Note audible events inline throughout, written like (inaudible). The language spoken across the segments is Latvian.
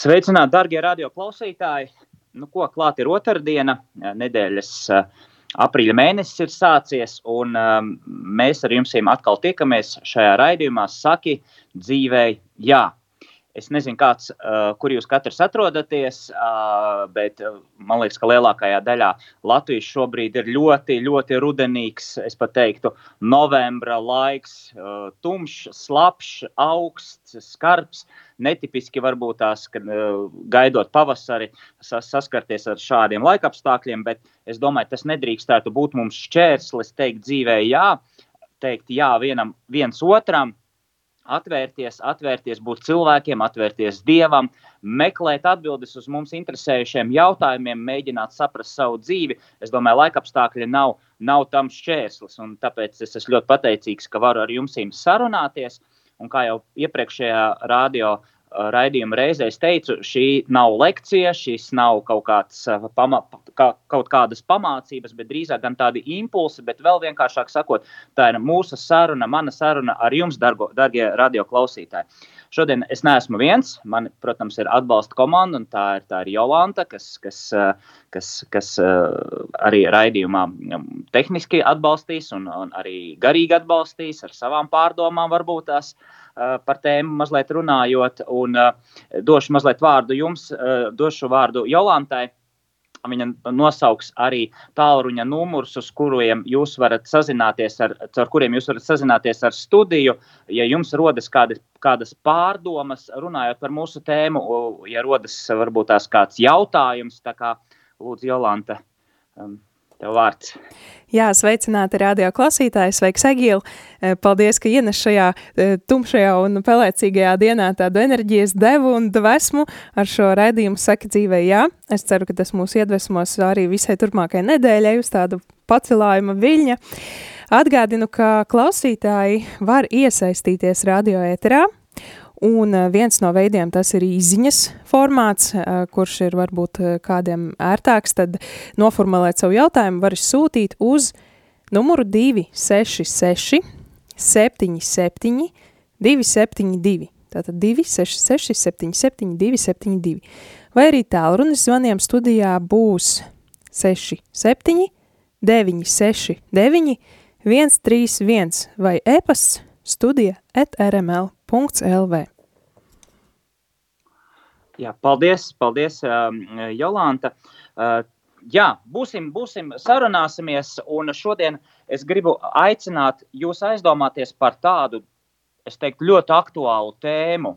Sveicināti, darbie radioklausītāji! Nu, ko klāt ir otrdiena, nedēļas aprīļa mēnesis ir sācies, un um, mēs ar jums atkal tiekamies šajā raidījumā. Saki dzīvei, jā! Es nezinu, kāds, kur jūs katrs atrodaties, bet man liekas, ka lielākajā daļā Latvijas šobrīd ir ļoti, ļoti rudenīgs, es pat teiktu, novembra laiks, tumšs, slapjš, augsts, skarbs. Netipiski varbūt tās, kad gaidot pavasari, sas saskarties ar šādiem laikapstākļiem, bet es domāju, tas nedrīkstētu būt mums šķērslis teikt dzīvē jā, teikt jā vienam, viens otram atvērties, atvērties būt cilvēkiem, atvērties dievam, meklēt atbildes uz mums interesējušiem jautājumiem, mēģināt saprast savu dzīvi. Es domāju, laikapstākļi nav, nav tam šķērslis, un tāpēc es esmu ļoti pateicīgs, ka varu ar jums sarunāties. Un kā jau iepriekšējā radio raidījuma reizē es teicu, šī nav lekcija, šis nav kaut, kāds, pama, kā, kaut kādas pamācības, bet drīzāk gan tādi impulsi, bet vēl vienkāršāk sakot, tā ir mūsu saruna, mana saruna ar jums, dargo, dargie radioklausītāji. Šodien es neesmu viens. Man, protams, ir atbalsta komanda, un tā ir, tā ir Jolanta, kas, kas, kas, kas arī raidījumā tehniski atbalstīs un, un arī garīgi atbalstīs ar savām pārdomām, varbūt tās par tēmu mazliet runājot. Un došu mazliet vārdu jums, došu vārdu Jolantai. Viņa nosauks arī tālruņa numurus, uz kuriem jūs varat sazināties ar, ar kuriem jūs varat sazināties ar studiju. Ja jums rodas kādi, kādas pārdomas, runājot par mūsu tēmu, ja rodas varbūt tās kāds jautājums, tā kā lūdzu, Jolanta. Um, Tev vārds. Jā, sveicināti radio klausītāji, sveiks Egīla. E, paldies, ka ienes šajā e, tumšajā un pelēcīgajā dienā tādu enerģijas devu un dvesmu ar šo raidījumu Saki dzīvē, jā. Es ceru, ka tas mūs iedvesmos arī visai turpmākajai nedēļai uz tādu pacelājuma viļņa. Atgādinu, ka klausītāji var iesaistīties radio ēterā Un eh, viens no veidiem tas ir īziņas formāts, eh, kurš ir varbūt eh, kādiem ērtāks, tad noformulēt savu jautājumu var sūtīt uz numuru 266 77 272. Tātad 266 77 272. Vai arī tālrunis zvaniem studijā būs 67 969 131 vai e-pasts studija at rml LV. Jā, paldies, paldies um, Jolanta. Uh, jā, būsim, būsim, sarunāsimies, un šodien es gribu aicināt jūs aizdomāties par tādu, es teiktu, ļoti aktuālu tēmu.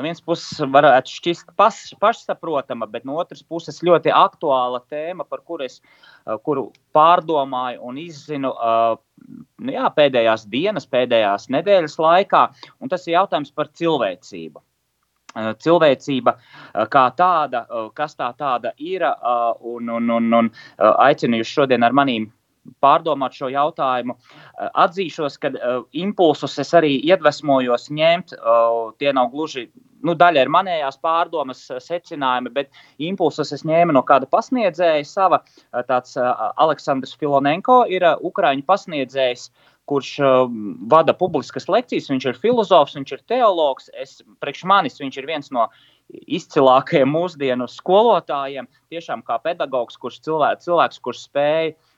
No vienas puses, varētu šķist pas, pašsaprotama, bet no otras puses, ļoti aktuāla tēma, par kuru es uh, kuru pārdomāju un izzinu uh, nu jā, pēdējās dienas, pēdējās nedēļas laikā. Tas ir jautājums par cilvēcību. Uh, cilvēcība kā tāda, kas tā tāda ir, un, un, un, un aicinu jūs šodien ar manīm pārdomāt šo jautājumu. Atzīšos, ka impulsus es arī iedvesmojos ņemt. Tie nav gluži nu, daļa ir manējās pārdomas, eh, secinājumi, bet impulsus es ņēmu no kāda pasniedzēja. Sava eh, tāds eh, Aleksandrs Filonenko ir Ukrāņu pasniedzējs. Kurš uh, vada publiskas lekcijas, viņš ir filozofs, viņš ir teologs. Es, priekš manis viņš ir viens no izcilākajiem mūsdienu skolotājiem. Tiešām kā pedagogs, kurš cilvēks, cilvēks kurš spēja uh,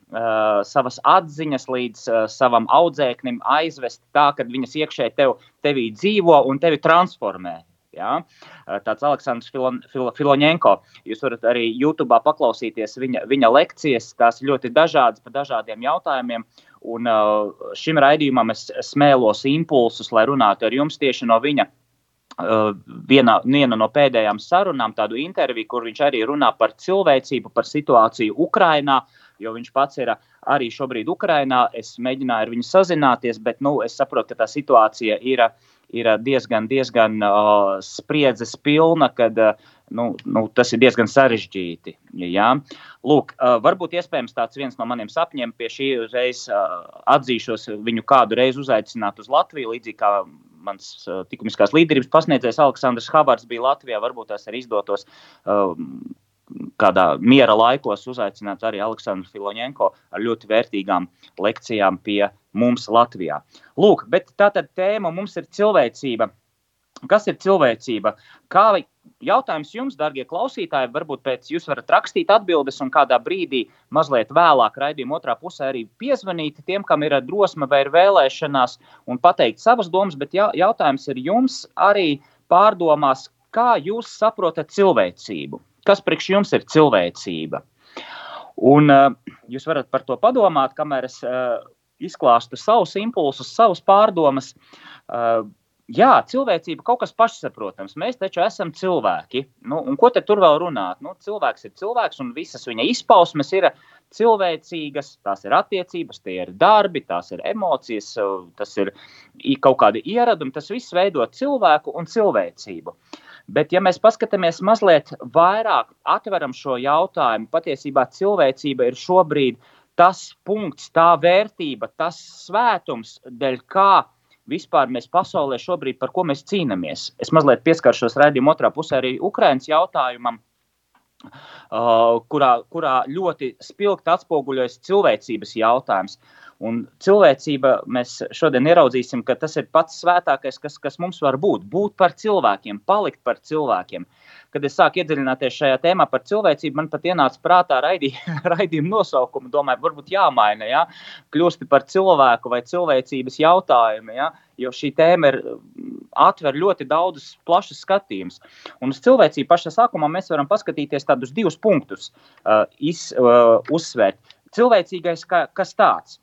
savas atziņas līdz uh, savam audzēknim aizvest tā, ka viņas iekšēji tev, tevī dzīvo un tevi transformē. Ja? Tāds Aleksandrs Filo, Filo, Filoņenko. Jūs varat arī YouTube paklausīties viņa, viņa lekcijas. Tās ļoti dažādas par dažādiem jautājumiem. Un šim raidījumam es smēlos impulsus, lai runātu ar jums tieši no viņa viena, viena no pēdējām sarunām, tādu interviju, kur viņš arī runā par cilvēcību, par situāciju Ukrajinā, jo viņš pats ir arī šobrīd Ukrajinā. Es mēģināju ar viņu sazināties, bet nu, es saprotu, ka tā situācija ir ir diezgan, diezgan uh, spriedzes pilna, kad uh, nu, nu, tas ir diezgan sarežģīti. Jā. Lūk, varbūt tāds viens no maniem sapņiem pie šī uzreiz atzīšos viņu kādu reizi uzaicināt uz Latviju, līdzīgi kā mans likumiskās līderības pasniedzējs Aleksandrs Havards bija Latvijā. Varbūt tas arī izdotos. Kādā miera laikos uzaicināt arī Aleksandru Filoņenko ar ļoti vērtīgām lekcijām pie mums Latvijā. Lūk, bet tā tad tēma mums ir cilvēcība. Kas ir cilvēcība? Kā jautājums jums, darbie klausītāji, varbūt pēc jūs varat rakstīt atbildes un kādā brīdī, mazliet vēlāk, raidījuma otrā pusē arī piezvanīt tiem, kam ir drosme vai ir vēlēšanās un pateikt savas domas, bet jautājums ir jums arī pārdomās, kā jūs saprotat cilvēcību kas priekš jums ir cilvēcība. Un, uh, jūs varat par to padomāt, kamēr es uh, izklāstu savus impulsus, savus pārdomas. Uh, jā, cilvēcība kaut kas pašsaprotams. Mēs taču esam cilvēki. Nu, ko tur vēl runāt? Nu, cilvēks ir cilvēks, un visas viņa izpausmes ir cilvēcīgas. Tās ir attiecības, tie ir darbi, tās ir emocijas, tas ir kaut kādi ieradumi. Tas viss veido cilvēku un cilvēcību. Uh, Bet, ja mēs paskatāmies mazliet vairāk, atveram šo jautājumu, patiesībā cilvēcība ir šobrīd tas punkts, tā vērtība, tas svētums, dēļ kā vispār mēs pasaulē šobrīd par ko mēs cīnāmies. Es mazliet pieskaršos raidījuma otrā pusē arī Ukraiņas jautājumam. Uh, kurā, kurā ļoti spilgti atspoguļojas cilvēcības jautājums. Un cilvēcība, mēs šodien ieraudzīsim, ka tas ir pats svētākais, kas, kas mums var būt. Būt par cilvēkiem, palikt par cilvēkiem. Kad es sāku iedziļināties šajā tēmā par cilvēcību, man pat ienāca prātā raidī, (laughs) raidījuma nosaukumu. Domāju, varbūt jāmaina, ja? kļūsti par cilvēku vai cilvēcības jautājumu. Ja? Jo šī tēma ir atver ļoti daudzus plašus skatījumus. Un uz cilvēcību pašā sākumā mēs varam paskatīties tādus divus punktus, uh, iz, uh, uzsvērt. Cilvēcīgais, ka, kas tāds?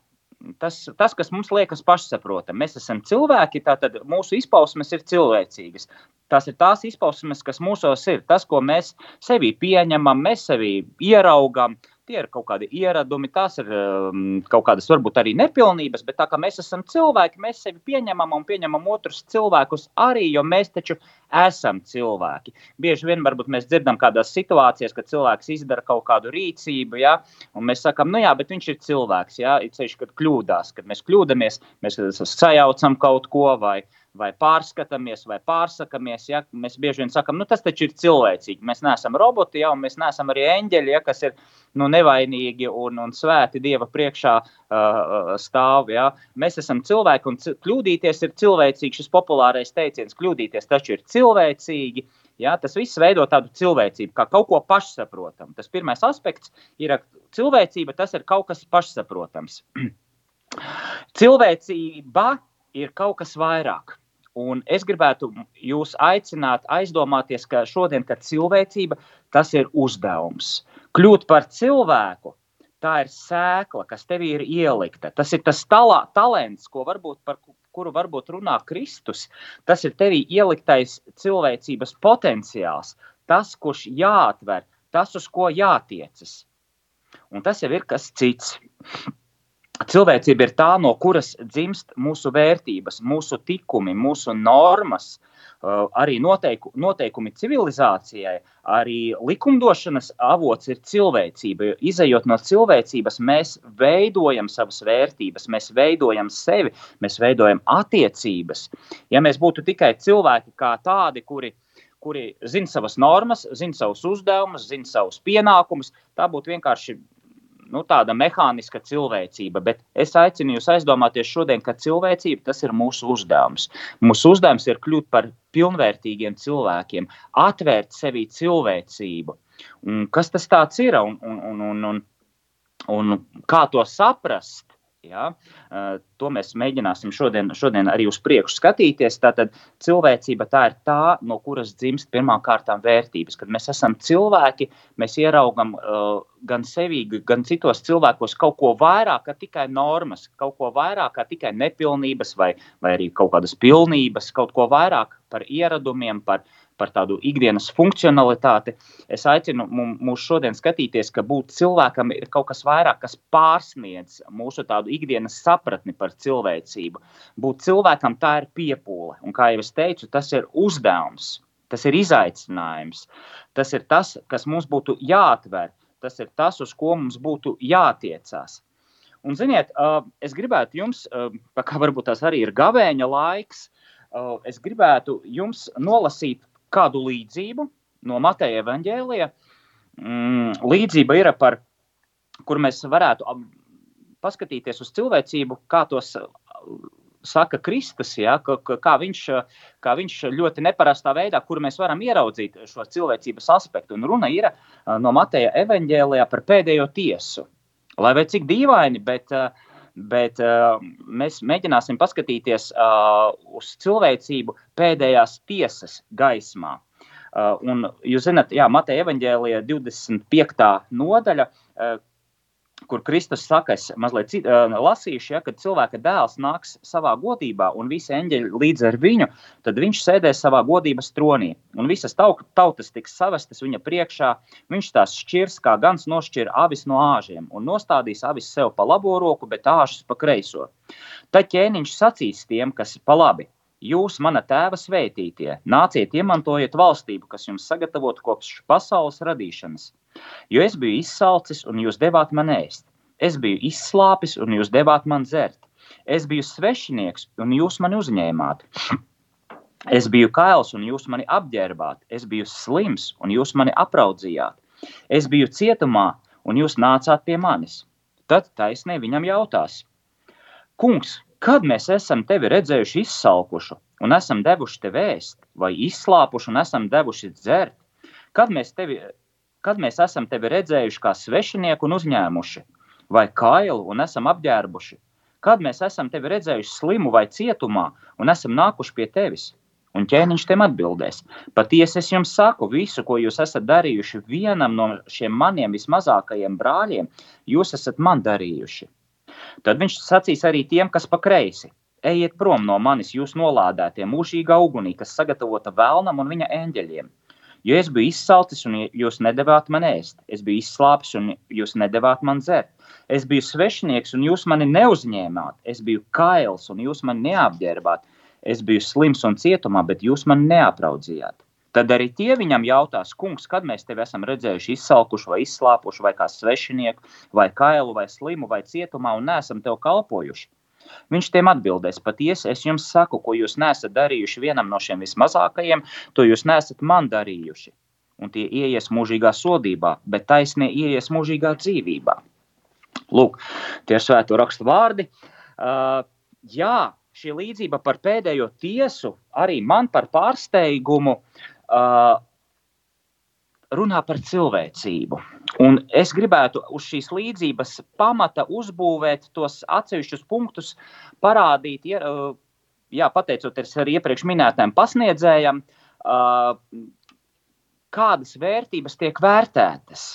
Tas, tas, kas mums liekas pašsaprotami. Mēs esam cilvēki, tātad mūsu izpausmes ir cilvēcīgas. Tās ir tās izpausmes, kas mūsos ir. Tas, ko mēs sevī pieņemam, mēs sevī ieraugām, tie ir kaut kādi ieradumi, tās ir um, kaut kādas varbūt arī nepilnības, bet tā kā mēs esam cilvēki, mēs sevi pieņemam un pieņemam otrus cilvēkus arī, jo mēs taču esam cilvēki. Bieži vien varbūt mēs dzirdam kādās situācijās, kad cilvēks izdara kaut kādu rīcību, ja, un mēs sakam, nu jā, bet viņš ir cilvēks, ja, ir ceļš, kad kļūdās, kad mēs kļūdamies, mēs sajaucam kaut ko vai, vai pārskatāmies, vai pārsakamies. Ja? Mēs bieži vien sakām, nu, tas taču ir cilvēcīgi. Mēs neesam roboti, ja? un mēs neesam arī eņģeļi, ja? kas ir nu, nevainīgi un, un svēti Dieva priekšā uh, stāv. Ja? Mēs esam cilvēki, un kļūdīties ir cilvēcīgi. Šis populārais teiciens, kļūdīties taču ir cilvēcīgi. Ja, tas viss veido tādu cilvēcību, kā kaut ko pašsaprotamu. Tas pirmais aspekts ir cilvēcība, tas ir kaut kas pašsaprotams. (clears throat) Cilvēcība ir kaut kas vairāk. Un es gribētu jūs aicināt, aizdomāties, ka šodien, cilvēcība tas ir uzdevums. Kļūt par cilvēku, tā ir sēkla, kas tevī ir ielikta. Tas ir tas talā, talants, ko varbūt par kuru varbūt runā Kristus. Tas ir tevī ieliktais cilvēcības potenciāls, tas, kurš jāatver, tas, uz ko jātiecas. Un tas jau ir kas cits. Cilvēcība ir tā, no kuras dzimst mūsu vērtības, mūsu tikumi, mūsu normas, uh, arī noteiku, noteikumi civilizācijai, arī likumdošanas avots ir cilvēcība. Izejot no cilvēcības, mēs veidojam savas vērtības, mēs veidojam sevi, mēs veidojam attiecības. Ja mēs būtu tikai cilvēki kā tādi, kuri kuri zina savas normas, zina savus uzdevumus, zina savus pienākumus. Tā būtu vienkārši nu, tāda mehāniska cilvēcība, bet es aicinu jūs aizdomāties šodien, ka cilvēcība tas ir mūsu uzdevums. Mūsu uzdevums ir kļūt par pilnvērtīgiem cilvēkiem, atvērt sevī cilvēcību. Un kas tas ir un, un, un, un, un, un kā to saprast? Ja? To mēs mēģināsim šodien, šodien arī uz priekšu skatīties. Tātad cilvēcība tā ir tā, no kuras dzimst pirmām kārtām vērtības. Kad mēs esam cilvēki, mēs ieraugam uh, gan sevi, gan citos cilvēkos kaut ko vairāk, kā tikai normas, kaut ko vairāk, kā tikai nepilnības vai, vai arī kaut kādas pilnības, kaut ko vairāk par ieradumiem, par, par tādu ikdienas funkcionalitāti. Es aicinu mūs šodien skatīties, ka būt cilvēkam ir kaut kas vairāk, kas pārsniedz mūsu tādu ikdienas sapratni par cilvēcību. Būt cilvēkam tā ir piepūle, un kā jau es teicu, tas ir uzdevums, tas ir izaicinājums, tas ir tas, kas mums būtu jāatver, tas ir tas, uz ko mums būtu jātiecās. Un, ziniet, es gribētu jums, kā varbūt tas arī ir gavēņa laiks, es gribētu jums nolasīt kādu līdzību no Mateja evaņģēlija. Mm, līdzība ir par, kur mēs varētu paskatīties uz cilvēcību, kā tos saka Kristus, ja, kā, kā, viņš, kā viņš ļoti neparastā veidā, kur mēs varam ieraudzīt šo cilvēcības aspektu. Un runa ir no Mateja evaņģēlijā par pēdējo tiesu. Lai vai cik dīvaini, bet, eh, bet eh, mēs mēģināsim paskatīties eh, uz cilvēcību pēdējās tiesas gaismā. Un jūs zināt, Jā, Mateja evaņģēlija 25. nodaļa, kur Kristus saka, es mazliet cit, uh, lasīšu, ja, kad cilvēka dēls nāks savā godībā un visi eņģeļi līdz ar viņu, tad viņš sēdēs savā godības tronī. Un visas tautas tiks savestas viņa priekšā. Viņš tās šķirs, kā gans nošķir avis no āžiem, un nostādīs avis sev pa labo roku, bet āžas pa kreiso. Tad ķēniņš sacīs tiem, kas pa labi. Jūs, mana tēva svētītie, nāciet, iemantojiet valstību, kas jums sagatavota kopš pasaules radīšanas Jo es biju izsalcis, un jūs devāt man ēst. Es biju izslāpis, un jūs devāt man dzert. Es biju svešinieks, un jūs mani uzņēmāt. (clears throat) Es biju kails, un jūs mani apģērbāt. Es biju slims, un jūs mani apraudzījāt. Es biju cietumā, un jūs nācāt pie manis. Tad taisnē viņam jautās: Kungs, kad mēs esam tevi redzējuši izsalkušu, un esam devuši tev ēst, vai izslāpuši un esam devuši dzert? Kad mēs tevi kad mēs esam tevi redzējuši kā svešinieku un uzņēmuši, vai kailu un esam apģērbuši, kad mēs esam tevi redzējuši slimu vai cietumā un esam nākuši pie tevis. Un ķēniņš tiem atbildēs: Patiesi es jums saku, visu, ko jūs esat darījuši vienam no šiem maniem vismazākajiem brāļiem, jūs esat man darījuši. Tad viņš sacīs arī tiem, kas pa kreisi: Ejiet prom no manis, jūs nolādētie mūžīgā ugunī, kas sagatavota vēlnam un viņa eņģeļiem. Jo es biju izsalcis, un jūs nedavāt man ēst. Es biju izslāpis, un jūs nedavāt man dzert. Es biju svešinieks, un jūs mani neuzņēmāt. Es biju kails, un jūs mani neapģērbāt. Es biju slims un cietumā, bet jūs mani neapraudzījāt. Tad arī tie viņam jautās, kungs, kad mēs tevi esam redzējuši izsalkuši, vai izslāpuši, vai kā svešinieku, vai kailu, vai slimu, vai cietumā, un neesam tev kalpojuši. Viņš tiem atbildēs: Patiesi, es jums saku, ko jūs nesat darījuši vienam no šiem vismazākajiem, to jūs nesat man darījuši. Un tie ieies mūžīgā sodībā, bet taisnie ieies mūžīgā dzīvībā. Lūk, tie ir svēto rakstu vārdi. Uh, jā, šī līdzība par pēdējo tiesu arī man par pārsteigumu uh, runā par cilvēcību. Un es gribētu uz šīs līdzības pamata uzbūvēt tos atsevišķus punktus, parādīt, jā, pateicoties arī iepriekš minētajam pasniedzējam, kādas vērtības tiek vērtētas.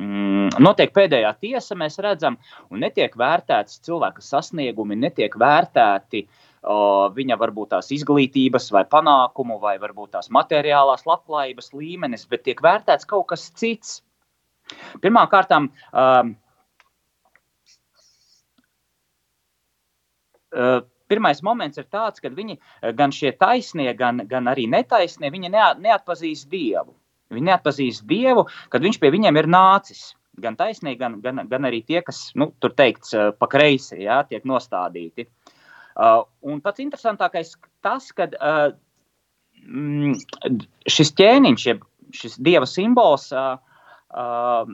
Mm, notiek pēdējā tiesa, mēs redzam, un netiek vērtētas cilvēka sasniegumi, netiek vērtēti uh, viņa varbūt tās izglītības vai panākumu, vai varbūt tās materiālās labklājības līmenis, bet tiek vērtēts kaut kas cits. Pirmkārt, um, uh, pirmais moments ir tāds, ka viņi gan šie taisnie, gan, gan arī netaisnie, viņi neatpazīst Dievu. Viņi neatpazīst Dievu, kad viņš pie viņiem ir nācis. Gan taisnīgi, gan, gan, gan arī tie, kas, nu, tur teikts, pa kreisi, jā, tiek nostādīti. Uh, Uh, un pats interesantākais tas, ka uh, mm, šis ķēniņš, jeb šis dieva simbols, uh, uh,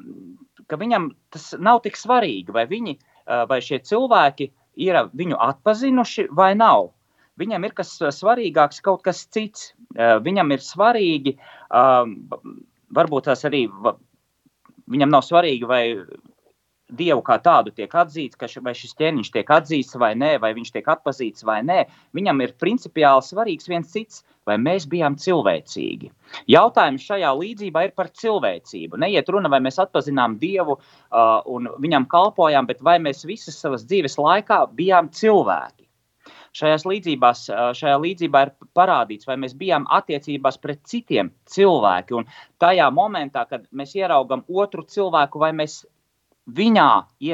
ka viņam tas nav tik svarīgi, vai, viņi, uh, vai šie cilvēki ir viņu atpazinuši vai nav. Viņam ir kas svarīgāks, kaut kas cits. Uh, viņam ir svarīgi, uh, varbūt tas arī viņam nav svarīgi, vai Dievu kā tādu tiek atzīts, ka vai šis ķēniņš tiek atzīts vai nē, vai viņš tiek atpazīts vai nē. Viņam ir principiāli svarīgs viens cits, vai mēs bijām cilvēcīgi. Jautājums šajā līdzībā ir par cilvēcību. Neiet runa, vai mēs atpazinām Dievu uh, un viņam kalpojām, bet vai mēs visas savas dzīves laikā bijām cilvēki. Šajās līdzībās, šajā līdzībā ir parādīts, vai mēs bijām attiecībās pret citiem cilvēkiem. Tajā momentā, kad mēs ieraugam otru cilvēku, vai mēs viņā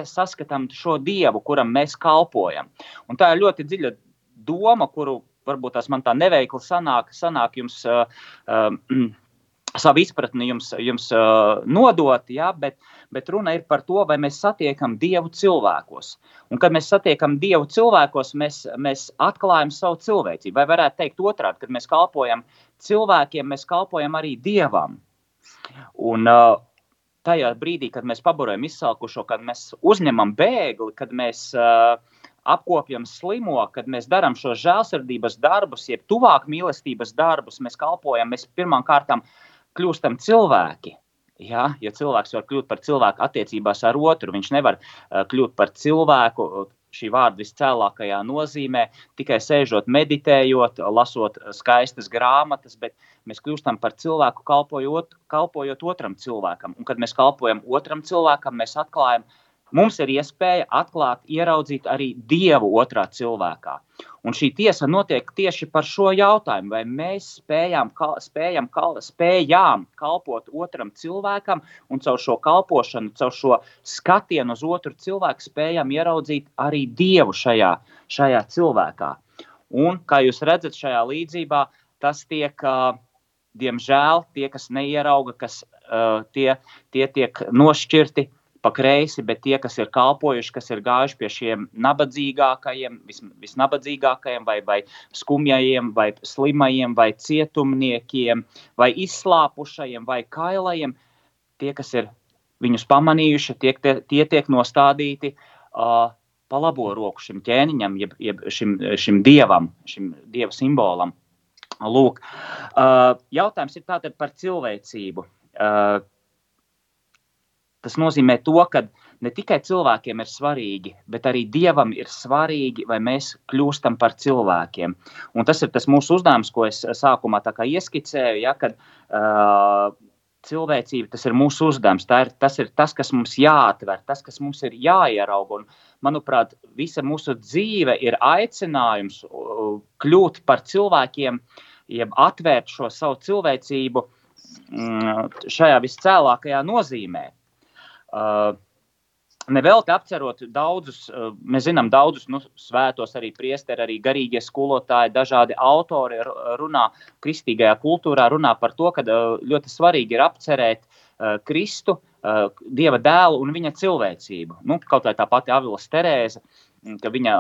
saskatām šo dievu, kuram mēs kalpojam. Un tā ir ļoti dziļa doma, kuru varbūt tās man tā neveikli sanāk, sanāk jums. Uh, uh, savu izpratni jums, jums uh, nodot, ja, bet, bet runa ir par to, vai mēs satiekam Dievu cilvēkos. Un, kad mēs satiekam Dievu cilvēkos, mēs, mēs atklājam savu cilvēcību. Vai varētu teikt otrādi, kad mēs kalpojam cilvēkiem, mēs kalpojam arī Dievam. Un, uh, tajā brīdī, kad mēs pabarojam izsalkušo, kad mēs uzņemam bēgli, kad mēs uh, apkopjam slimo, kad mēs darām šos žēlsirdības darbus, jeb tuvāk mīlestības darbus, mēs kalpojam, mēs pirmām kārtām kļūstam cilvēki. Ja, ja cilvēks var kļūt par cilvēku attiecībās ar otru, viņš nevar uh, kļūt par cilvēku šī vārda viscēlākajā nozīmē, tikai sēžot, meditējot, lasot skaistas grāmatas, bet mēs kļūstam par cilvēku, kalpojot, kalpojot otram cilvēkam. Un, kad mēs kalpojam otram cilvēkam, mēs atklājam, uh, mums ir iespēja atklāt, ieraudzīt arī dievu otrā cilvēkā. Un šī tiesa notiek tieši par šo jautājumu, vai mēs spējām, kal, spējam, kal, spējām kalpot otram cilvēkam, un caur šo kalpošanu, caur šo skatienu uz otru cilvēku, spējam ieraudzīt arī dievu šajā, šajā cilvēkā. Un, kā jūs redzat, šajā līdzībā tas tiek. Diemžēl tie, kas neierauga, kas tie, tie tiek nošķirti pa kreisi, bet tie, kas ir kalpojuši, kas ir gājuši pie šiem nabadzīgākajiem, vis, visnabadzīgākajiem, vai, vai skumjajiem, vai slimajiem, vai cietumniekiem, vai izslāpušajiem, vai kailajiem, tie, kas ir viņus pamanījuši, tie, tie, tie tiek nostādīti uh, pa labo roku šim ķēniņam, jeb, jeb šim, šim dievam, šim dieva simbolam. Lūk, uh, jautājums ir tātad par cilvēcību. Uh, Tas nozīmē to, ka ne tikai cilvēkiem ir svarīgi, bet arī Dievam ir svarīgi, vai mēs kļūstam par cilvēkiem. Un tas ir tas mūsu uzdevums, ko es sākumā ieskicēju, ja, kad uh, cilvēcība tas ir mūsu uzdevums. Ir, tas ir tas, kas mums jāatver, tas, kas mums ir jāierauga. Un, manuprāt, visa mūsu dzīve ir aicinājums kļūt par cilvēkiem, jeb atvērt šo savu cilvēcību mm, šajā viscēlākajā nozīmē. Nevelti apcerot daudzus, mēs zinām, daudzus nu, svētos, arī priesteri, arī garīgie skolotāji, dažādi autori runā kristīgajā kultūrā, runā par to, ka ļoti svarīgi ir apcerēt Kristu, Dieva dēlu un viņa cilvēcību. Nu, kaut vai tā pati Avilas Terēze, ka viņa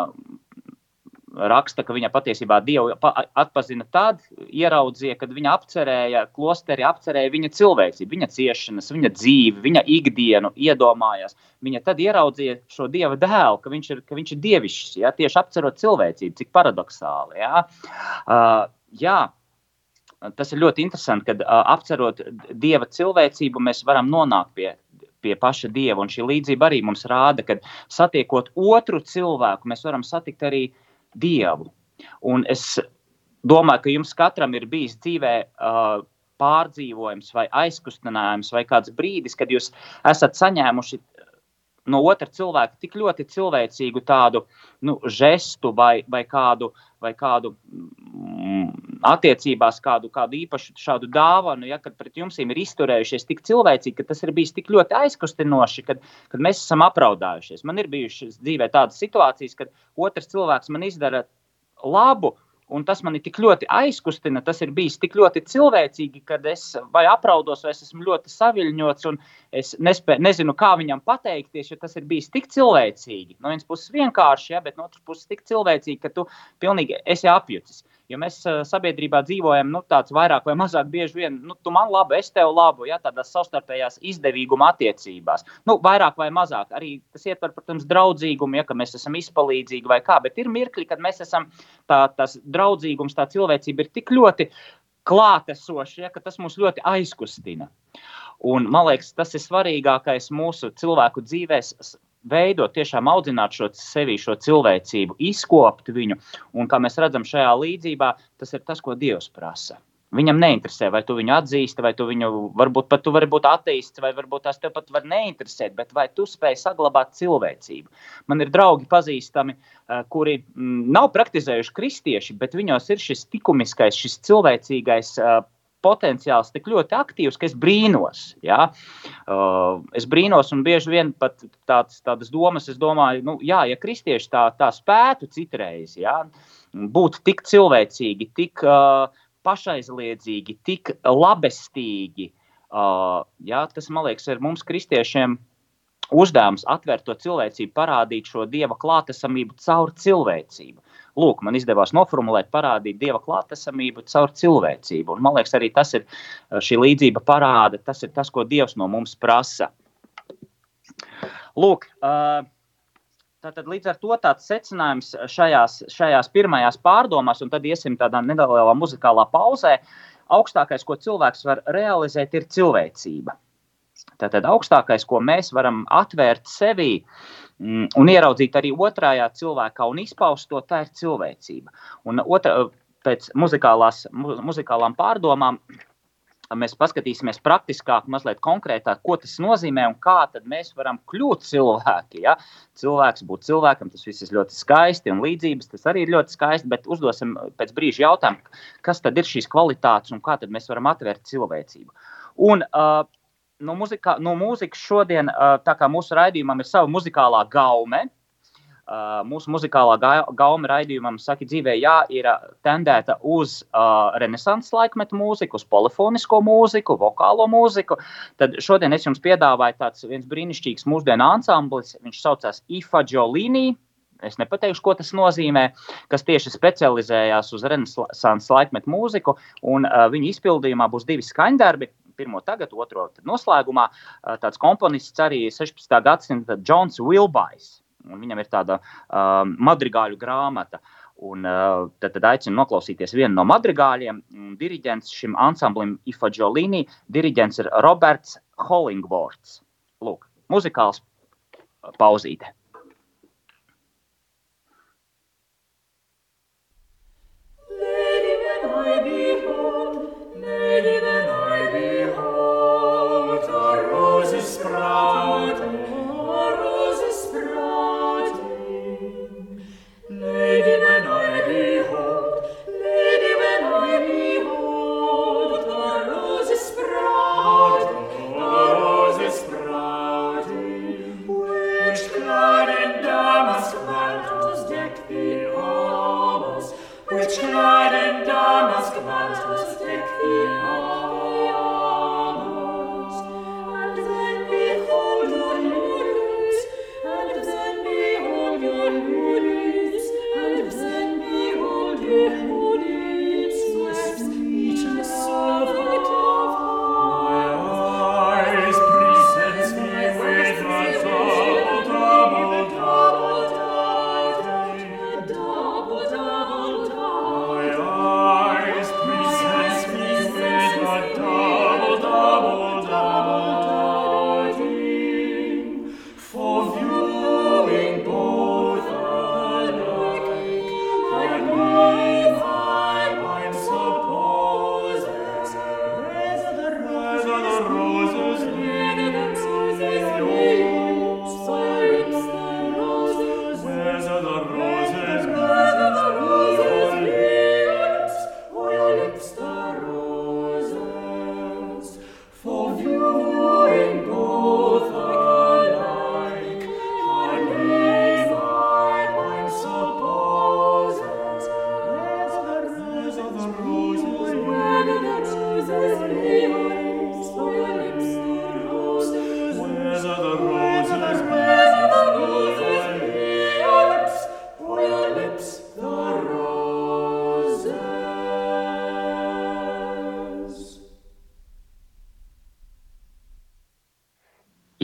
raksta, ka viņa patiesībā Dievu atpazina tad, ieraudzīja, kad viņa apcerēja, klosteri apcerēja viņa cilvēcību, viņa ciešanas, viņa dzīvi, viņa ikdienu, iedomājās. Viņa tad ieraudzīja šo Dieva dēlu, ka viņš ir, ka viņš ir dievišķs, ja? tieši apcerot cilvēcību, cik paradoxāli. Ja? Uh, jā, tas ir ļoti interesanti, kad uh, apcerot Dieva cilvēcību, mēs varam nonākt pie pie paša dieva. Un šī līdzība arī mums rāda, ka satiekot otru cilvēku, mēs varam satikt arī Dievu. Un es domāju, ka jums katram ir bijis dzīvē uh, pārdzīvojums, vai aizkustinājums, vai kāds brīdis, kad jūs esat saņēmuši no otra cilvēka tik ļoti cilvēcīgu tādu nu, žestu vai, vai kādu, vai kādu mm, attiecībās, kādu, kādu īpašu šādu dāvanu, ja, kad pret jums ir izturējušies tik cilvēcīgi, ka tas ir bijis tik ļoti aizkustinoši, kad, kad mēs esam apraudājušies. Man ir bijušas dzīvē tādas situācijas, kad otrs cilvēks man izdara labu, Un tas man tik ļoti aizkustina, tas ir bijis tik ļoti cilvēcīgi, kad es vai apraudos, vai es esmu ļoti saviļņots, un es nespē, nezinu, kā viņam pateikties, jo tas ir bijis tik cilvēcīgi. No vienas puses vienkārši, ja, bet no otras puses tik cilvēcīgi, ka tu pilnīgi esi apjucis. Jo mēs uh, sabiedrībā dzīvojam nu, tāds vairāk vai mazāk bieži vien, nu, tu man labi, es tev labu, ja tādās savstarpējās izdevīguma attiecībās. Nu, vairāk vai mazāk arī tas ietver, protams, draudzīgumu, ja mēs esam izpalīdzīgi vai kā, bet ir mirkļi, kad mēs esam tā, tas draudzīgums, tā cilvēcība ir tik ļoti klātesoši, ja, ka tas mūs ļoti aizkustina. Un, man liekas, tas ir svarīgākais mūsu cilvēku dzīvēm veidot, tiešām audzināt šo sevi, šo cilvēcību, izkopt viņu. Un kā mēs redzam šajā līdzībā, tas ir tas, ko Dievs prasa. Viņam neinteresē, vai tu viņu atzīsti, vai tu viņu varbūt pat tu vari būt ateists, vai varbūt tās tev pat var neinteresēt, bet vai tu spēj saglabāt cilvēcību. Man ir draugi pazīstami, uh, kuri mm, nav praktizējuši kristieši, bet viņos ir šis likumiskais, šis cilvēcīgais uh, potenciāls tik ļoti aktīvs, ka es brīnos. Ja? Uh, es brīnos, un bieži vien pat tāds, tādas domas, es domāju, nu, jā, ja kristieši tā, tā spētu citreiz ja? būt tik cilvēcīgi, tik uh, pašaizliedzīgi, tik labestīgi, uh, ja? tas, man liekas, ir mums kristiešiem uzdevums atvērt to cilvēcību, parādīt šo dieva klātesamību caur cilvēcību. Lūk, man izdevās noformulēt, parādīt dieva klātesamību caur cilvēcību. Un, man liekas, arī tas ir šī līdzība parāda, tas ir tas, ko Dievs no mums prasa. Lūk, tātad līdz ar to tāds secinājums šajās, šajās pirmajās pārdomās, un tad iesim tādā nelielā muzikālā pauzē. Augstākais, ko cilvēks var realizēt, ir cilvēcība. Tātad augstākais, ko mēs varam atvērt sevī mm, un ieraudzīt arī otrajā cilvēkā un izpaust to, tā ir cilvēcība. Un otra, pēc muzikālās, mu, muzikālām pārdomām mēs paskatīsimies praktiskāk, mazliet konkrētāk, ko tas nozīmē un kā mēs varam kļūt cilvēki. Ja? Cilvēks būt cilvēkam, tas viss ir ļoti skaisti, un līdzības tas arī ir ļoti skaisti, bet uzdosim pēc brīža jautājumu, kas tad ir šīs kvalitātes un kā mēs varam atvērt cilvēcību. Un, uh, no, muzika, no mūzikas šodien, tā kā mūsu raidījumam ir sava muzikālā gaume, mūsu muzikālā gaume raidījumam, saka, dzīvē, jā, ir tendēta uz renesanses laikmetu mūziku, uz polifonisko mūziku, vokālo mūziku. Tad šodien es jums piedāvāju tāds viens brīnišķīgs mūsdienu ansamblis, viņš saucās Ifa Jolini. Es nepateikšu, ko tas nozīmē, kas tieši specializējās uz renesanses laikmetu mūziku, un uh, viņu izpildījumā būs divi skaņdarbi pirmo tagad, otro noslēgumā. Tāds komponists arī 16. gadsimta Džons Vilbais. Viņam ir tāda um, madrigāļu grāmata. Un, uh, tad, tad aicinu noklausīties vienu no madrigāļiem. Diriģents šim ansamblim Ifa Jolini, diriģents ir Roberts Hollingworts. Lūk, muzikāls pauzīte.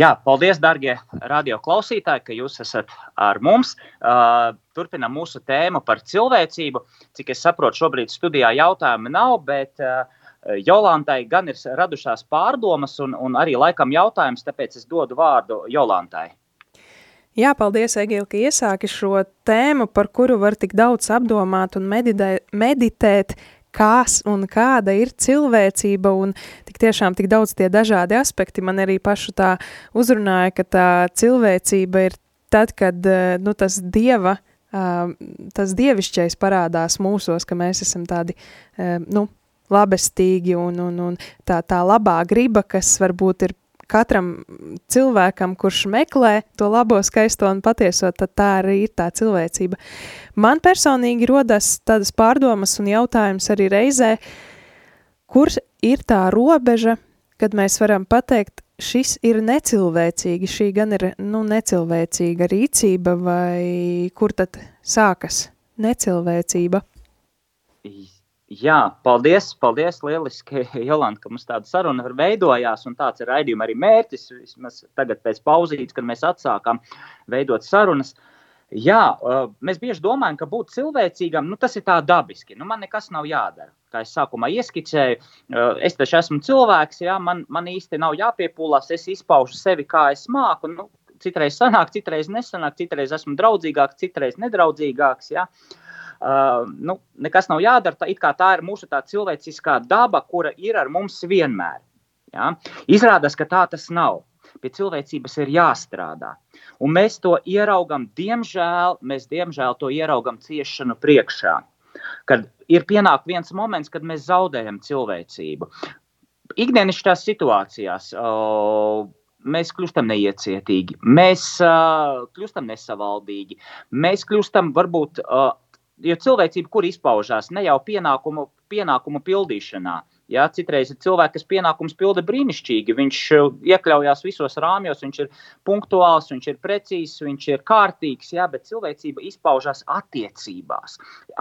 Jā, paldies, darbie radioklausītāji, ka jūs esat ar mums. Uh, turpinām mūsu tēmu par cilvēcību. Cik es saprotu, šobrīd studijā jautājumu nav, bet uh, Jolantai gan ir radušās pārdomas un, un arī laikam jautājums, tāpēc es dodu vārdu Jolantai. Jā, paldies, Egīla, ka iesāki šo tēmu, par kuru var tik daudz apdomāt un meditē, meditēt, kas un kāda ir cilvēcība, un tik tiešām tik daudz tie dažādi aspekti. Man arī pašu tā uzrunāja, ka tā cilvēcība ir tad, kad nu, tas dieva, tas dievišķais parādās mūsos, ka mēs esam tādi, nu, labestīgi un, un, un tā, tā labā griba, kas varbūt ir katram cilvēkam, kurš meklē to labo, skaisto un patieso, tad tā arī ir tā cilvēcība. Man personīgi rodas tādas pārdomas un jautājums arī reizē, kur ir tā robeža, kad mēs varam pateikt, šis ir necilvēcīgi, šī gan ir nu, necilvēcīga rīcība, vai kur tad sākas necilvēcība? Jā, paldies, paldies, lieliski, (laughs) Jolanta, ka mums tāda saruna veidojās, un tāds ir raidījuma arī mērķis, vismaz tagad pēc pauzītes, kad mēs atsākām veidot sarunas. Jā, mēs bieži domājam, ka būt cilvēcīgam, nu, tas ir tā dabiski, nu, man nekas nav jādara. Kā es sākumā ieskicēju, es taču esmu cilvēks, jā, man, man īsti nav jāpiepūlās, es izpaužu sevi, kā es māku, nu, citreiz sanāk, citreiz nesanāk, citreiz esmu draudzīgāks, citreiz nedraudzīgāks, jā. Uh, Uh, nu, nekas nav jādara. Tā, tā ir mūsu cilvēciskā daba, kura ir ar mums vienmēr. Ja? Izrādās, ka tā tas nav. Pie cilvēcības ir jāstrādā. Un mēs to ieraugām, diemžēl, mēs diemžēl to ieraugām ciešanu priekšā. Kad ir pienāk viens moments, kad mēs zaudējam cilvēcību. Ikdienišķās situācijās uh, mēs kļūstam neiecietīgi, mēs uh, kļūstam nesavaldīgi, mēs kļūstam varbūt uh, jo cilvēcība, kur izpaužās? Ne jau pienākumu, pienākumu pildīšanā, Ja, citreiz ir cilvēki, kas pienākums pilda brīnišķīgi. Viņš uh, iekļaujās visos rāmjos, viņš ir punktuāls, viņš ir precīzs, viņš ir kārtīgs, ja, bet cilvēcība izpaužās attiecībās.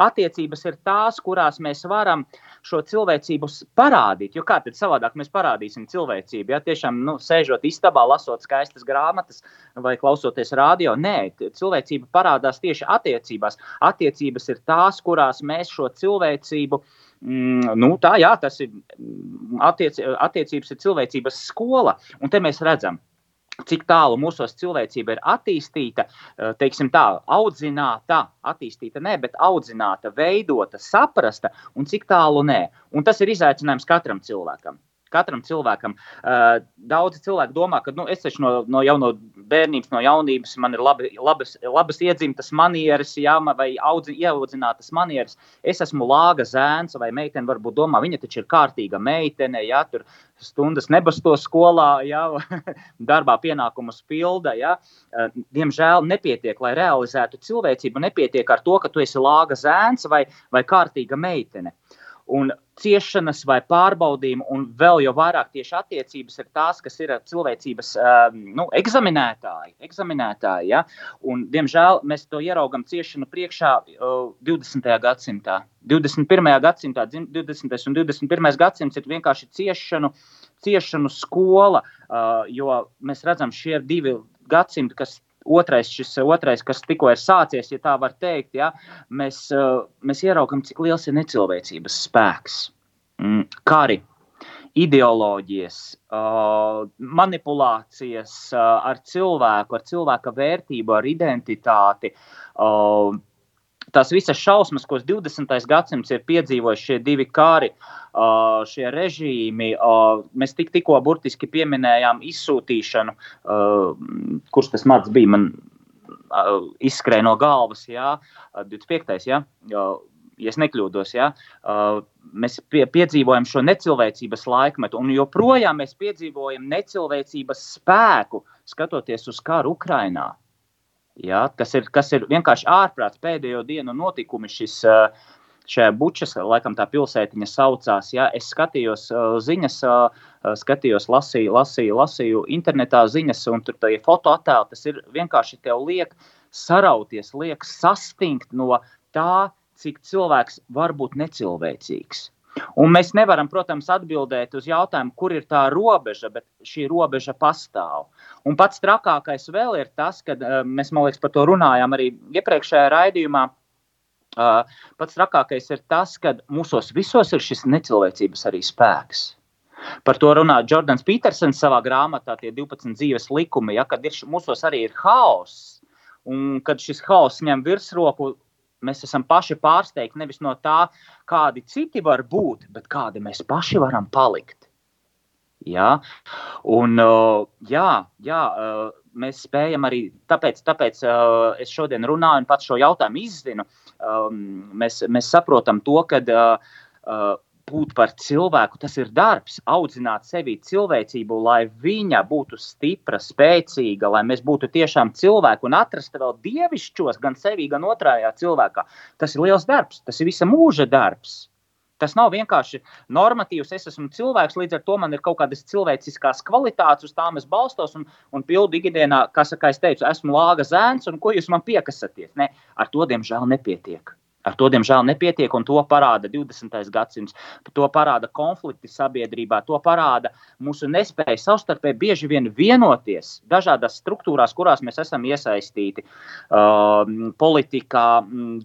Attiecības ir tās, kurās mēs varam šo cilvēcību parādīt. Jo kā tad savādāk mēs parādīsim cilvēcību? Ja tiešām nu, sēžot istabā, lasot skaistas grāmatas vai klausoties radio, nē, cilvēcība parādās tieši attiecībās. Attiecības ir tās, kurās mēs šo cilvēcību Mm, nu, tā, jā, tas ir mm, attiec, attiecības, ir cilvēcības skola. Un te mēs redzam, cik tālu mūsos cilvēcība ir attīstīta, eh, teiksim tā, audzināta, attīstīta ne, bet audzināta, veidota, saprasta, un cik tālu nē. Un tas ir izaicinājums katram cilvēkam. Katram cilvēkam. Uh, daudzi cilvēki domā, ka nu, es taču no, no jau no bērnības, no jaunības man ir labi, labas, labas iedzimtas manieres, jā, vai audzi, ieaudzinātas manieres. Es esmu lāga zēns, vai meitene varbūt domā, viņa taču ir kārtīga meitene, jā, tur stundas nebasto skolā, jā, (laughs) darbā pienākumus pilda. Jā. Uh, diemžēl nepietiek, lai realizētu cilvēcību, nepietiek ar to, ka tu esi lāga zēns vai, vai kārtīga meitene. Un ciešanas vai pārbaudījumi, un vēl jau vairāk tieši attiecības ir tās, kas ir cilvēcības um, nu, eksaminētāji. eksaminētāji ja? un, diemžēl mēs to ieraugam ciešanu priekšā uh, 20. gadsimtā. 21. gadsimtā, 20. un 21. gadsimts ir vienkārši ciešanu, ciešanu skola, jo mēs redzam, šie divi gadsimti, kas otrais, šis otrais, kas tikko ir sācies, ja tā var teikt, ja, mēs, uh, mēs ieraugam, cik liels ir necilvēcības spēks. Mm, kari, ideoloģijas, uh, manipulācijas uh, ar cilvēku, ar cilvēka vērtību, ar identitāti. Tās visas šausmas, ko 20. gadsimts ir piedzīvojis, šie divi kari, šie režīmi, mēs tik, tikko burtiski pieminējām izsūtīšanu, kurš tas mats bija. Man, izskrēja no galvas, jā, 25. Jā, ja nekļūdos, ja, mēs pie, piedzīvojam šo necilvēcības laikmetu, un joprojām mēs piedzīvojam necilvēcības spēku, skatoties uz karu Ukrajinā. Ja, kas, ir, kas ir vienkārši ārprāts pēdējo dienu notikumi. Šis, šajā bučas, laikam tā pilsētiņa saucās. Ja, es skatījos ziņas, skatījos, lasīju, lasīju, lasīju internetā ziņas, un tur tie fotoattēli, tas ir vienkārši tev liek sarauties, liek sastingt no tā, cik cilvēks var būt necilvēcīgs. Un mēs nevaram, protams, atbildēt uz jautājumu, kur ir tā robeža, bet šī robeža pastāv. Un pats trakākais vēl ir tas, ka uh, mēs, man liekas, par to runājām arī iepriekšējā raidījumā. Uh, pats trakākais ir tas, ka mūsos visos ir šis necilvēcības arī spēks. Par to runā Jordans Petersons savā grāmatā, tie 12 dzīves likumi, ja, kad ir, mūsos arī ir haoss. Un kad šis haoss ņem virsroku, mēs esam paši pārsteigti nevis no tā, kādi citi var būt, bet kādi mēs paši varam palikt. Ja? Un, uh, jā, jā, uh, mēs spējam arī, tāpēc, tāpēc uh, es šodien runāju un pats šo jautājumu izzinu. Um, mēs, mēs saprotam to, ka būt par cilvēku, tas ir darbs, audzināt sevi cilvēcību, lai viņa būtu stipra, spēcīga, lai mēs būtu tiešām cilvēki un atrast vēl dievišķos gan sevi, gan otrajā cilvēkā. Tas ir liels darbs, tas ir visa mūža darbs. Tas nav vienkārši normatīvs. Es esmu cilvēks, līdz ar to man ir kaut kādas cilvēciskās kvalitātes, uz tām es balstos un, un pildu ikdienā, kā saka, es teicu, esmu lāga zēns, un ko jūs man piekasaties? Ne, ar to, diemžēl, nepietiek. Ar to, diemžēl, nepietiek, un to parāda 20. gadsimts. To parāda konflikti sabiedrībā, to parāda mūsu nespēja savstarpēji bieži vien vienoties dažādās struktūrās, kurās mēs esam iesaistīti. Uh, politikā,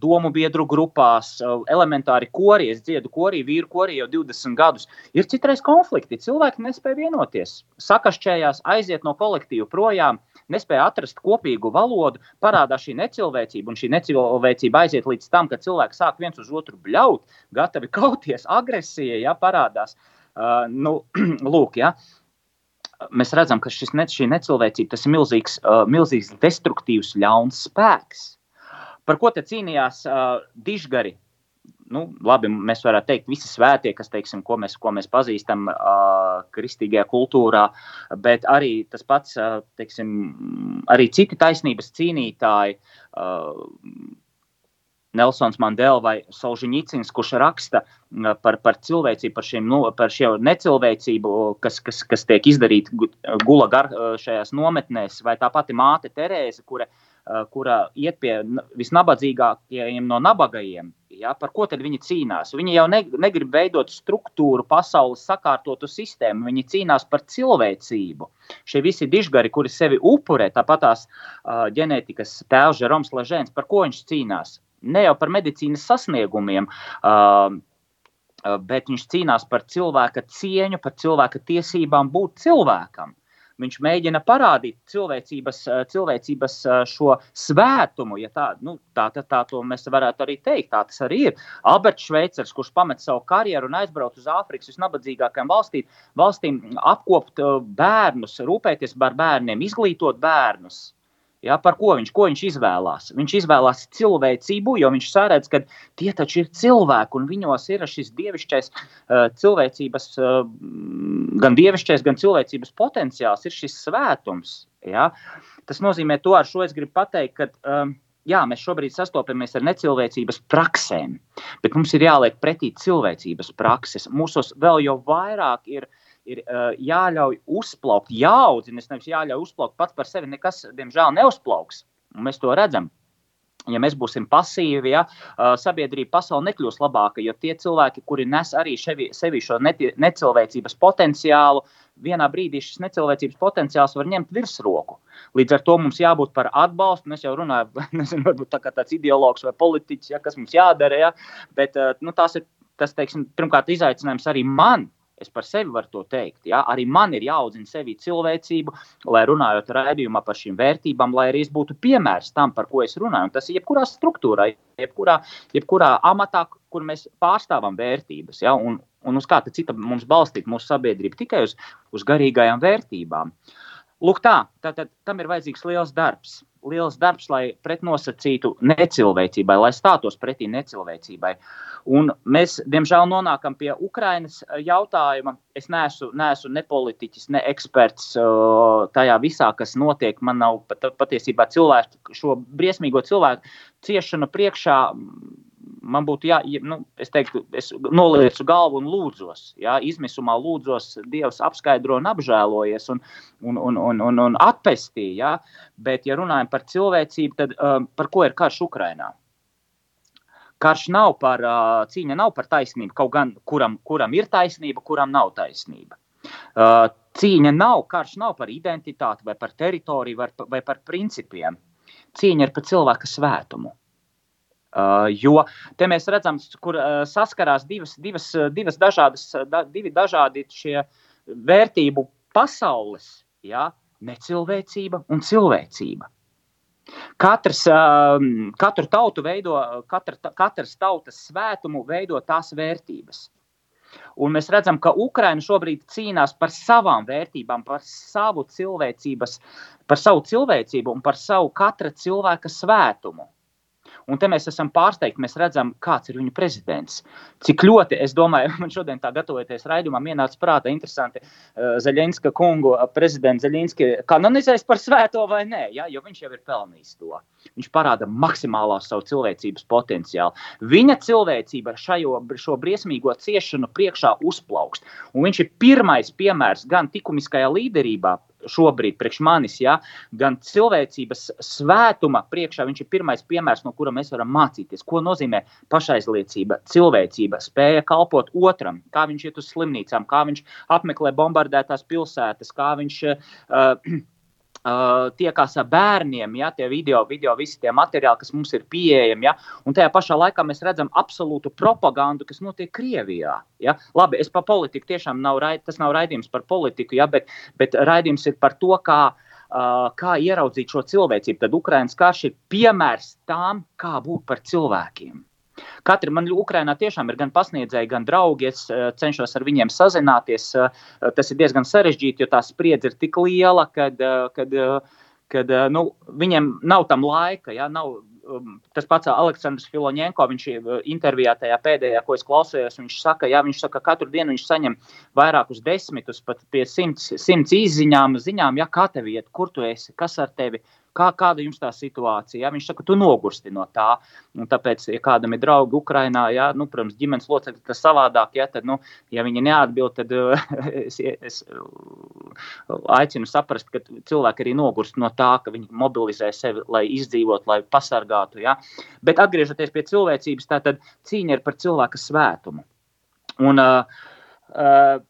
domu biedru grupās, uh, elementāri korī. Es dziedu korī, vīru korī jau 20 gadus. Ir citreiz konflikti, cilvēki nespēja vienoties, sakašķējās, aiziet no kolektīva projām. Nespēja atrast kopīgu valodu, parādās šī necilvēcība, un šī necilvēcība aiziet līdz tam, ka cilvēki sāk viens uz otru bļaut, gatavi kauties, agresija ja, parādās. Uh, nu, (clears throat) lūk, ja. Mēs redzam, ka šis, ne, šī necilvēcība ir milzīgs, uh, milzīgs destruktīvs, ļauns spēks. Par ko te cīnījās uh, dižgari nu, labi, mēs varētu teikt, visi svētie, kas, teiksim, ko, mēs, ko mēs pazīstam uh, kristīgajā kultūrā, bet arī tas pats, uh, teiksim, arī citi taisnības cīnītāji. Uh, Nelsons Mandela vai Solžņicins, kurš raksta par, par cilvēcību, par, šiem, nu, par šo necilvēcību, kas, kas, kas tiek izdarīta gula gar šajās nometnēs, vai tā pati māte Terēze, kura, kura iet pie visnabadzīgākajiem no nabagajiem, Ja, par ko tad viņi cīnās? Viņi jau ne, negrib veidot struktūru, pasaules sakārtotu sistēmu. Viņi cīnās par cilvēcību. Šie visi dižgari, kuri sevi upurē, tāpat tās uh, ģenētikas tēvs Žeroms Ležēns, par ko viņš cīnās? Ne jau par medicīnas sasniegumiem. Uh, Bet viņš cīnās par cilvēka cieņu, par cilvēka tiesībām būt cilvēkam. Viņš mēģina parādīt cilvēcības, eh, cilvēcības eh, šo svētumu, ja tā, nu, tā, tā, tā to mēs varētu arī teikt. Tā tas arī ir. Alberts Šveicers, kurš pamet savu karjeru un aizbrauc uz Āfrikas visnabadzīgākajām valstīm, valstīm apkopt bērnus, rūpēties par bērniem, izglītot bērnus. Ja, par ko viņš, ko viņš izvēlās? Viņš izvēlās cilvēcību, jo viņš saredz, ka tie taču ir cilvēki un viņos ir šis dievišķais uh, cilvēcības, uh, gan dievišķais, gan cilvēcības potenciāls, ir šis svētums. Ja? Tas nozīmē, to ar šo es gribu pateikt, ka um, jā, mēs šobrīd sastopamies ar necilvēcības praksēm, bet mums ir jāliek pretī cilvēcības prakses. Mūsos vēl jau vairāk ir ir uh, jāļauj uzplaukt, jāaudzina, nevis jāļauj uzplaukt pats par sevi. Nekas, diemžēl, neuzplauks. Mēs to redzam. Ja mēs būsim pasīvi, ja, uh, sabiedrība pasaule nekļūs labāka, jo tie cilvēki, kuri nes arī ševi, sevi šo necilvēcības potenciālu, vienā brīdī šis necilvēcības potenciāls var ņemt virsroku. Līdz ar to mums jābūt par atbalstu. Es jau runāju, (laughs) nezinu, varbūt tā kā tāds ideologs vai politiķis, ja, kas mums jādara, ja, bet uh, nu, tas ir tas, teiksim, pirmkārt, izaicinājums arī man Es par sevi varu to teikt. Ja? Arī man ir jāaudzina sevi cilvēcību, lai runājot raidījumā par šīm vērtībām, lai arī es būtu piemērs tam, par ko es runāju. Un tas ir jebkurā struktūrā, jebkurā, jebkurā amatā, kur mēs pārstāvam vērtības. Ja? Un, un uz kāda cita mums balstīt mūsu sabiedrību tikai uz, uz garīgajām vērtībām. Lūk, tā, tātad tam ir vajadzīgs liels darbs liels darbs, lai pretnosacītu necilvēcībai, lai stātos pretī necilvēcībai. Un mēs, diemžēl, nonākam pie Ukrainas eh, jautājuma. Es neesmu, neesmu ne politiķis, ne eksperts uh, tajā visā, kas notiek. Man nav pat, patiesībā cilvēku, šo briesmīgo cilvēku ciešanu priekšā man būtu jā, nu, es teiktu, es nolieku galvu un lūdzos. Jā, izmisumā lūdzos, Dievs apskaidro un apžēlojies un, un, un, un, un, un atpestī. Jā. Bet, ja runājam par cilvēcību, tad um, par ko ir karš Ukrainā? Karš nav par uh, cīņa, nav par taisnību. Kaut gan kuram, kuram ir taisnība, kuram nav taisnība. Uh, cīņa nav, karš nav par identitāti, vai par teritoriju, vai, vai par principiem. Cīņa ir par cilvēka svētumu. Uh, jo te mēs redzam, kur uh, saskarās divas, divas, divas dažādas, da, divi dažādi šie vērtību pasaules, ja? necilvēcība un cilvēcība. Katrs, katru tautu veido, katra, katras tautas svētumu veido tās vērtības. Un mēs redzam, ka Ukraina šobrīd cīnās par savām vērtībām, par savu cilvēcības, par savu cilvēcību un par savu katra cilvēka svētumu. Un te mēs esam pārsteigti, mēs redzam, kāds ir viņu prezidents. Cik ļoti, es domāju, (laughs) man šodien tā gatavoties raidījumam, ienāca prātā interesanti uh, Zaļinska kungu, uh, prezidents Zaļinski kanonizēs par svēto vai nē, ja? jo viņš jau ir pelnījis to. Viņš parāda maksimālo savu cilvēcības potenciālu. Viņa cilvēcība šajo, šo briesmīgo ciešanu priekšā uzplaukst. Un viņš ir pirmais piemērs gan likumiskajā līderībā, šobrīd, priekš manis, ja, gan cilvēcības svētuma priekšā, viņš ir pirmais piemērs, no kura mēs varam mācīties, ko nozīmē pašaizliecība, cilvēcība, spēja kalpot otram, kā viņš iet uz slimnīcām, kā viņš apmeklē bombardētās pilsētas, kā viņš. Uh, (clears throat) uh, tiekās ar bērniem, ja, tie video, video, visi tie materiāli, kas mums ir pieejami. Ja, un tajā pašā laikā mēs redzam absolūtu propagandu, kas notiek Krievijā. Ja. Labi, es par politiku tiešām nav, tas nav raidījums par politiku, ja, bet, bet raidījums ir par to, kā. Uh, kā ieraudzīt šo cilvēcību, tad Ukraiņas karš ir piemērs tām, kā būt par cilvēkiem. Katra man Ukrainā tiešām ir gan pasniedzēji, gan draugi. Es uh, cenšos ar viņiem sazināties. Uh, tas ir diezgan sarežģīti, jo tā spriedze ir tik liela, kad, uh, kad, kad nu, viņiem nav tam laika. Ja, nav, um, tas pats Aleksandrs Filoņēnko, viņš intervijā tajā pēdējā, ko es klausījos, viņš saka, jā, viņš saka, ka katru dienu viņš saņem vairākus desmitus, pat pie simts, simts izziņām, ziņām, ja kā tev iet, kur tu esi, kas ar tevi, Kā, kāda jums tā situācija? Ja? Viņš saka, tu nogursti no tā. Un tāpēc, ja kādam ir draugi Ukrajinā, ja, nu, protams, ģimenes locekļi tas savādāk, ja, tad, nu, ja viņi neatbild, tad (laughs) es, es aicinu saprast, ka cilvēki arī nogurst no tā, ka viņi mobilizē sevi, lai izdzīvotu, lai pasargātu. Ja? Bet atgriežoties pie cilvēcības, tā tad cīņa ir par cilvēka svētumu. Un, uh, uh,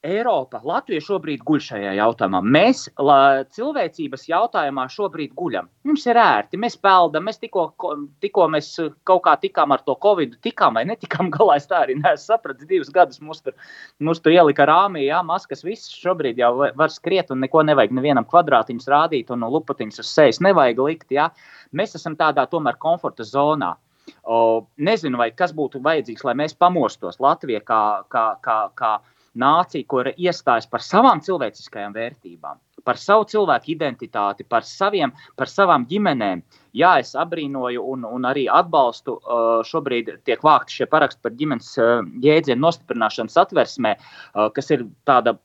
Eiropa, Latvija šobrīd guļ šajā jautājumā. Mēs la, cilvēcības jautājumā šobrīd guļam. Mums ir ērti, mēs peldam, mēs tikko, tikko mēs kaut kā tikām ar to covid, tikām vai netikām (laughs) galā. Es tā arī neesmu sapratis. Divus gadus mums tur, mums tur ielika rāmī, jā, maskas. Viss šobrīd jau var skriet un neko nevajag nevienam kvadrātiņus rādīt un lupatiņus uz sejas nevajag likt. Jā. Mēs esam tādā tomēr komforta zonā. O, nezinu, vai kas būtu vajadzīgs, lai mēs pamostos Latvijā kā, kā, kā, kā nācija, kur iestājas par savām cilvēciskajām vērtībām, par savu cilvēku identitāti, par, saviem, par savām ģimenēm. Jā, es abrīnoju un, un arī atbalstu. Šobrīd tiek vākti šie paraksti par ģimenes jēdzienu nostiprināšanas atversmē, kas ir tāda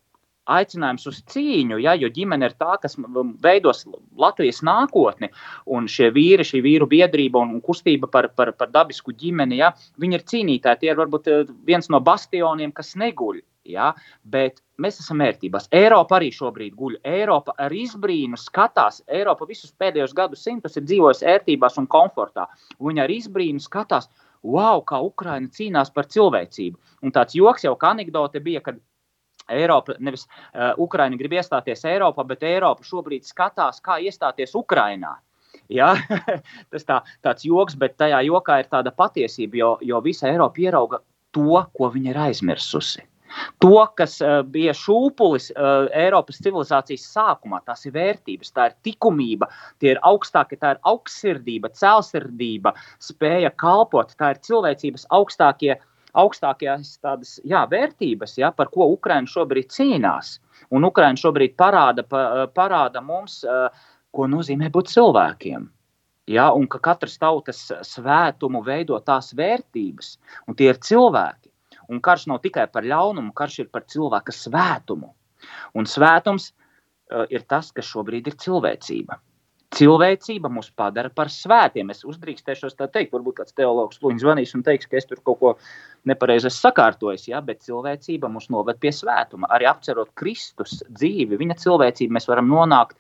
aicinājums uz cīņu, ja, jo ģimene ir tā, kas veidos Latvijas nākotni. Un šie vīri, šī vīru biedrība un kustība par, par, par dabisku ģimeni, ja, viņi ir cīnītāji. Tie ir varbūt viens no bastioniem, kas neguļ. Ja? Bet mēs esam vērtībās. Eiropa arī šobrīd guļ. Eiropa ar izbrīnu skatās. Eiropa visus pēdējos gadsimtus ir dzīvojusi ērtībās un komfortā. Viņa ar izbrīnu skatās, wow, kā Ukraina cīnās par cilvēcību. Un tāds joks jau kā anekdote bija, kad Eiropa, nevis uh, Ukraina grib iestāties Eiropā, bet Eiropa šobrīd skatās, kā iestāties Ukrainā. Ja? (laughs) Tas tā, tāds joks, bet tajā jokā ir tāda patiesība, jo, jo visa Eiropa ierauga to, ko viņa ir aizmirsusi. To, kas uh, bija šūpulis uh, Eiropas civilizācijas sākumā, tās ir vērtības, tā ir likumība, tie ir augstākie, tā ir augstsirdība, cēlsirdība, spēja kalpot, tā ir cilvēcības augstākie. Augstākās tādas jā, vērtības, ja, par ko Ukraiņa šobrīd cīnās. Un Ukraiņa šobrīd parāda, pa, parāda mums, ko nozīmē būt cilvēkiem. Ja, un ka katras tautas svētumu veido tās vērtības, un tie ir cilvēki. Un karš nav tikai par ļaunumu, karš ir par cilvēka svētumu. Un svētums uh, ir tas, kas šobrīd ir cilvēcība. Cilvēcība mūs padara par svētiem. Es uzdrīkstēšos tā teikt, varbūt kāds teologs Luņš zvanīs un teiks, ka es tur kaut ko nepareizi sakārtoju, ja? bet cilvēcība mūs noved pie svētuma. Arī apcerot Kristus dzīvi, viņa cilvēcību, mēs varam nonākt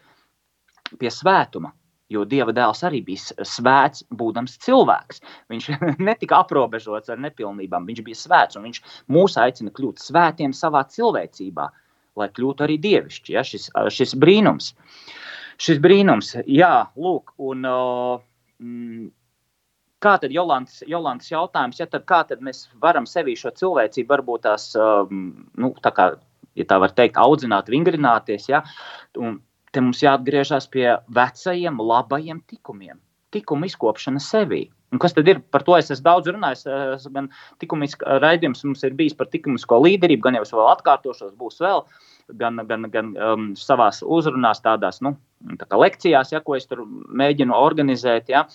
pie svētuma. Jo Dieva dēls arī bija svēts, būdams cilvēks. Viņš (laughs) netika aprobežots ar nepilnībām, viņš bija svēts un viņš mūs aicina kļūt svētiem savā cilvēcībā, lai kļūtu arī dievišķi. Ja? Šis, šis brīnums. Šis brīnums, jā, lūk, un mm, kā tad Jolantas, Jolantas jautājums, ja tad kā tad mēs varam sevī šo cilvēcību varbūt tās, um, nu, tā kā, ja tā var teikt, audzināt, vingrināties, ja, un te mums jāatgriežas pie vecajiem, labajiem tikumiem. tikuma izkopšana sevī. Un kas tad ir? Par to es esmu daudz runājis. Gan likumiskā raidījums mums ir bijis par likumisko līderību, gan jau es vēl atkārtošos, būs vēl, gan, gan, gan um, savā uzrunās, tādās nu, tā lekcijās, ja, ko es tur mēģinu organizēt. Ja.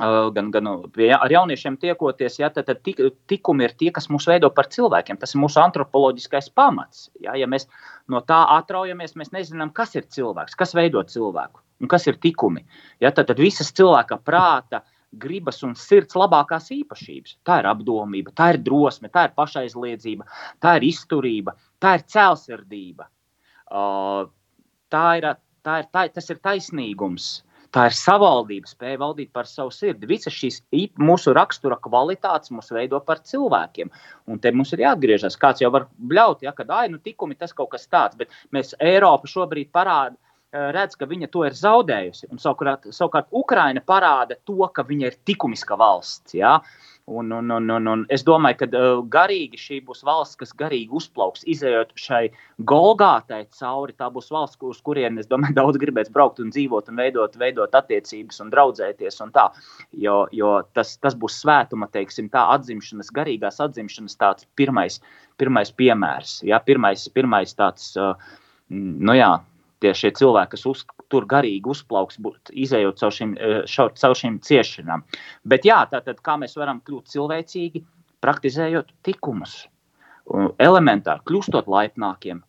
Gan, gan pie, ar jauniešiem tiekoties, ja, tad, tad tik, tikumi ir tie, kas mūs veido par cilvēkiem. Tas ir mūsu antropoloģiskais pamats. Ja, ja mēs no tā atraujamies, mēs nezinām, kas ir cilvēks, kas veido cilvēku un kas ir tikumi. Ja, tad, tad visas cilvēka prāta gribas un sirds labākās īpašības. Tā ir apdomība, tā ir drosme, tā ir pašaizliedzība, tā ir izturība, tā ir cēlsirdība. Tā ir, tā ir, tā, tas ir taisnīgums. Tā ir savaldība, spēja valdīt par savu sirdi. Visas šīs mūsu rakstura kvalitātes mūs veido par cilvēkiem. Un te mums ir jāatgriežas. Kāds jau var bļaut, ja, ka nu, tikumi tas kaut kas tāds, bet mēs Eiropu šobrīd parādām Eh, redz, ka viņa to ir zaudējusi. Un, savukārt, savukārt Ukraina parāda to, ka viņa ir likumiska valsts. Ja? Un, un, un, un, un es domāju, ka uh, garīgi šī būs valsts, kas garīgi uzplauks, izējot šai Golgātai cauri. Tā būs valsts, uz kurienes, es domāju, (laughs) daudz gribēs braukt un dzīvot, un veidot, veidot attiecības un draudzēties. Un tā, jo jo tas, tas būs svētuma, teiksim, tā atzimšanas, garīgās atzimšanas tāds pirmais, pirmais piemērs. Ja? Pirmais, pirmais tāds, uh, nu jā, tie cilvēki, kas uz, tur garīgi uzplauks, izējot caur šīm, eh, caur šīm ciešanām. Bet jā, tātad kā mēs varam kļūt cilvēcīgi, praktizējot likumus, elementāri kļūstot laipnākiem,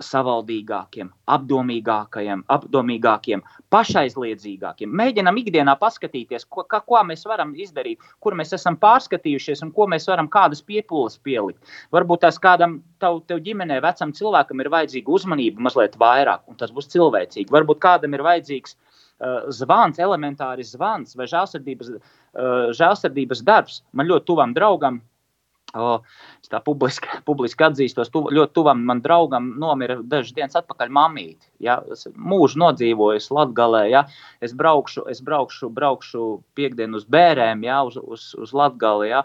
savaldīgākiem, apdomīgākiem, apdomīgākiem, pašaizliedzīgākiem. Mēģinam ikdienā paskatīties, ko, ka, ko mēs varam izdarīt, kur mēs esam pārskatījušies un ko mēs varam kādas piepūles pielikt. Varbūt tās kādam tav, tev ģimenē, vecam cilvēkam ir vajadzīga uzmanība mazliet vairāk, un tas būs cilvēcīgi. Varbūt kādam ir vajadzīgs uh, zvans, elementārs zvans vai žēlsirdības, uh, žēlsirdības darbs. Man ļoti tuvam draugam O, es tā publiski, (laughs) publiski atzīstos, tu, ļoti tuvam man draugam nomira dažas dienas atpakaļ mamīti. Ja? Es mūžu nodzīvoju Latgalē, ja? es braukšu, es braukšu, braukšu piekdienu uz bērēm, ja? uz, uz, uz Latgali, ja?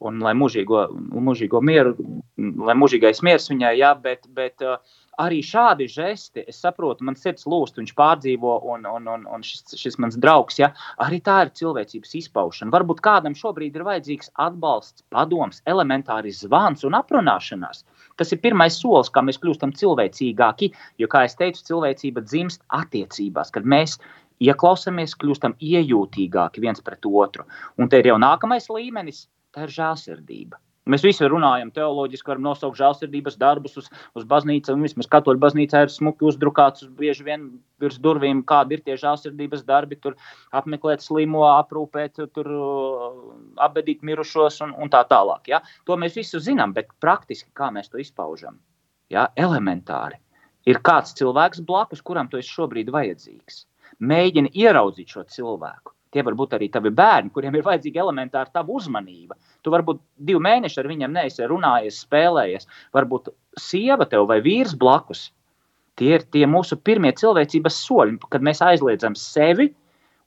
un lai mūžīgo, mūžīgo mieru, lai mūžīgais miers viņai, ja? bet, bet uh, arī šādi žesti, es saprotu, man sirds lūst, viņš pārdzīvo, un, un, un, un šis, šis mans draugs, ja, arī tā ir cilvēcības izpaušana. Varbūt kādam šobrīd ir vajadzīgs atbalsts, padoms, elementārs zvans un aprunāšanās. Tas ir pirmais solis, kā mēs kļūstam cilvēcīgāki, jo, kā jau teicu, cilvēcība dzimst attiecībās, kad mēs ieklausāmies, kļūstam iejūtīgāki viens pret otru. Un te ir jau nākamais līmenis, tā ir žēlsirdība. Mēs visi runājam, teoloģiski varam nosaukt žēlsirdības darbus uz, uz baznīcu. Vismaz katoļu baznīcā ir smuki uzdrukāts bieži vien virs durvīm, kādi ir tie žēlsirdības darbi. Tur apmeklēt slimo, aprūpēt, tur apbedīt mirušos un, un tā tālāk. Ja? To mēs visi zinām, bet praktiski kā mēs to izpaužam? Ja? Elementāri. Ir kāds cilvēks blakus, kuram tu esi šobrīd vajadzīgs. Mēģini ieraudzīt šo cilvēku Tie var būt arī tavi bērni, kuriem ir vajadzīga elementāra tava uzmanība. Tu varbūt divu mēnešu ar viņiem neesi runājies, spēlējies. Varbūt sieva tev vai vīrs blakus. Tie ir tie mūsu pirmie cilvēcības soļi, kad mēs aizliedzam sevi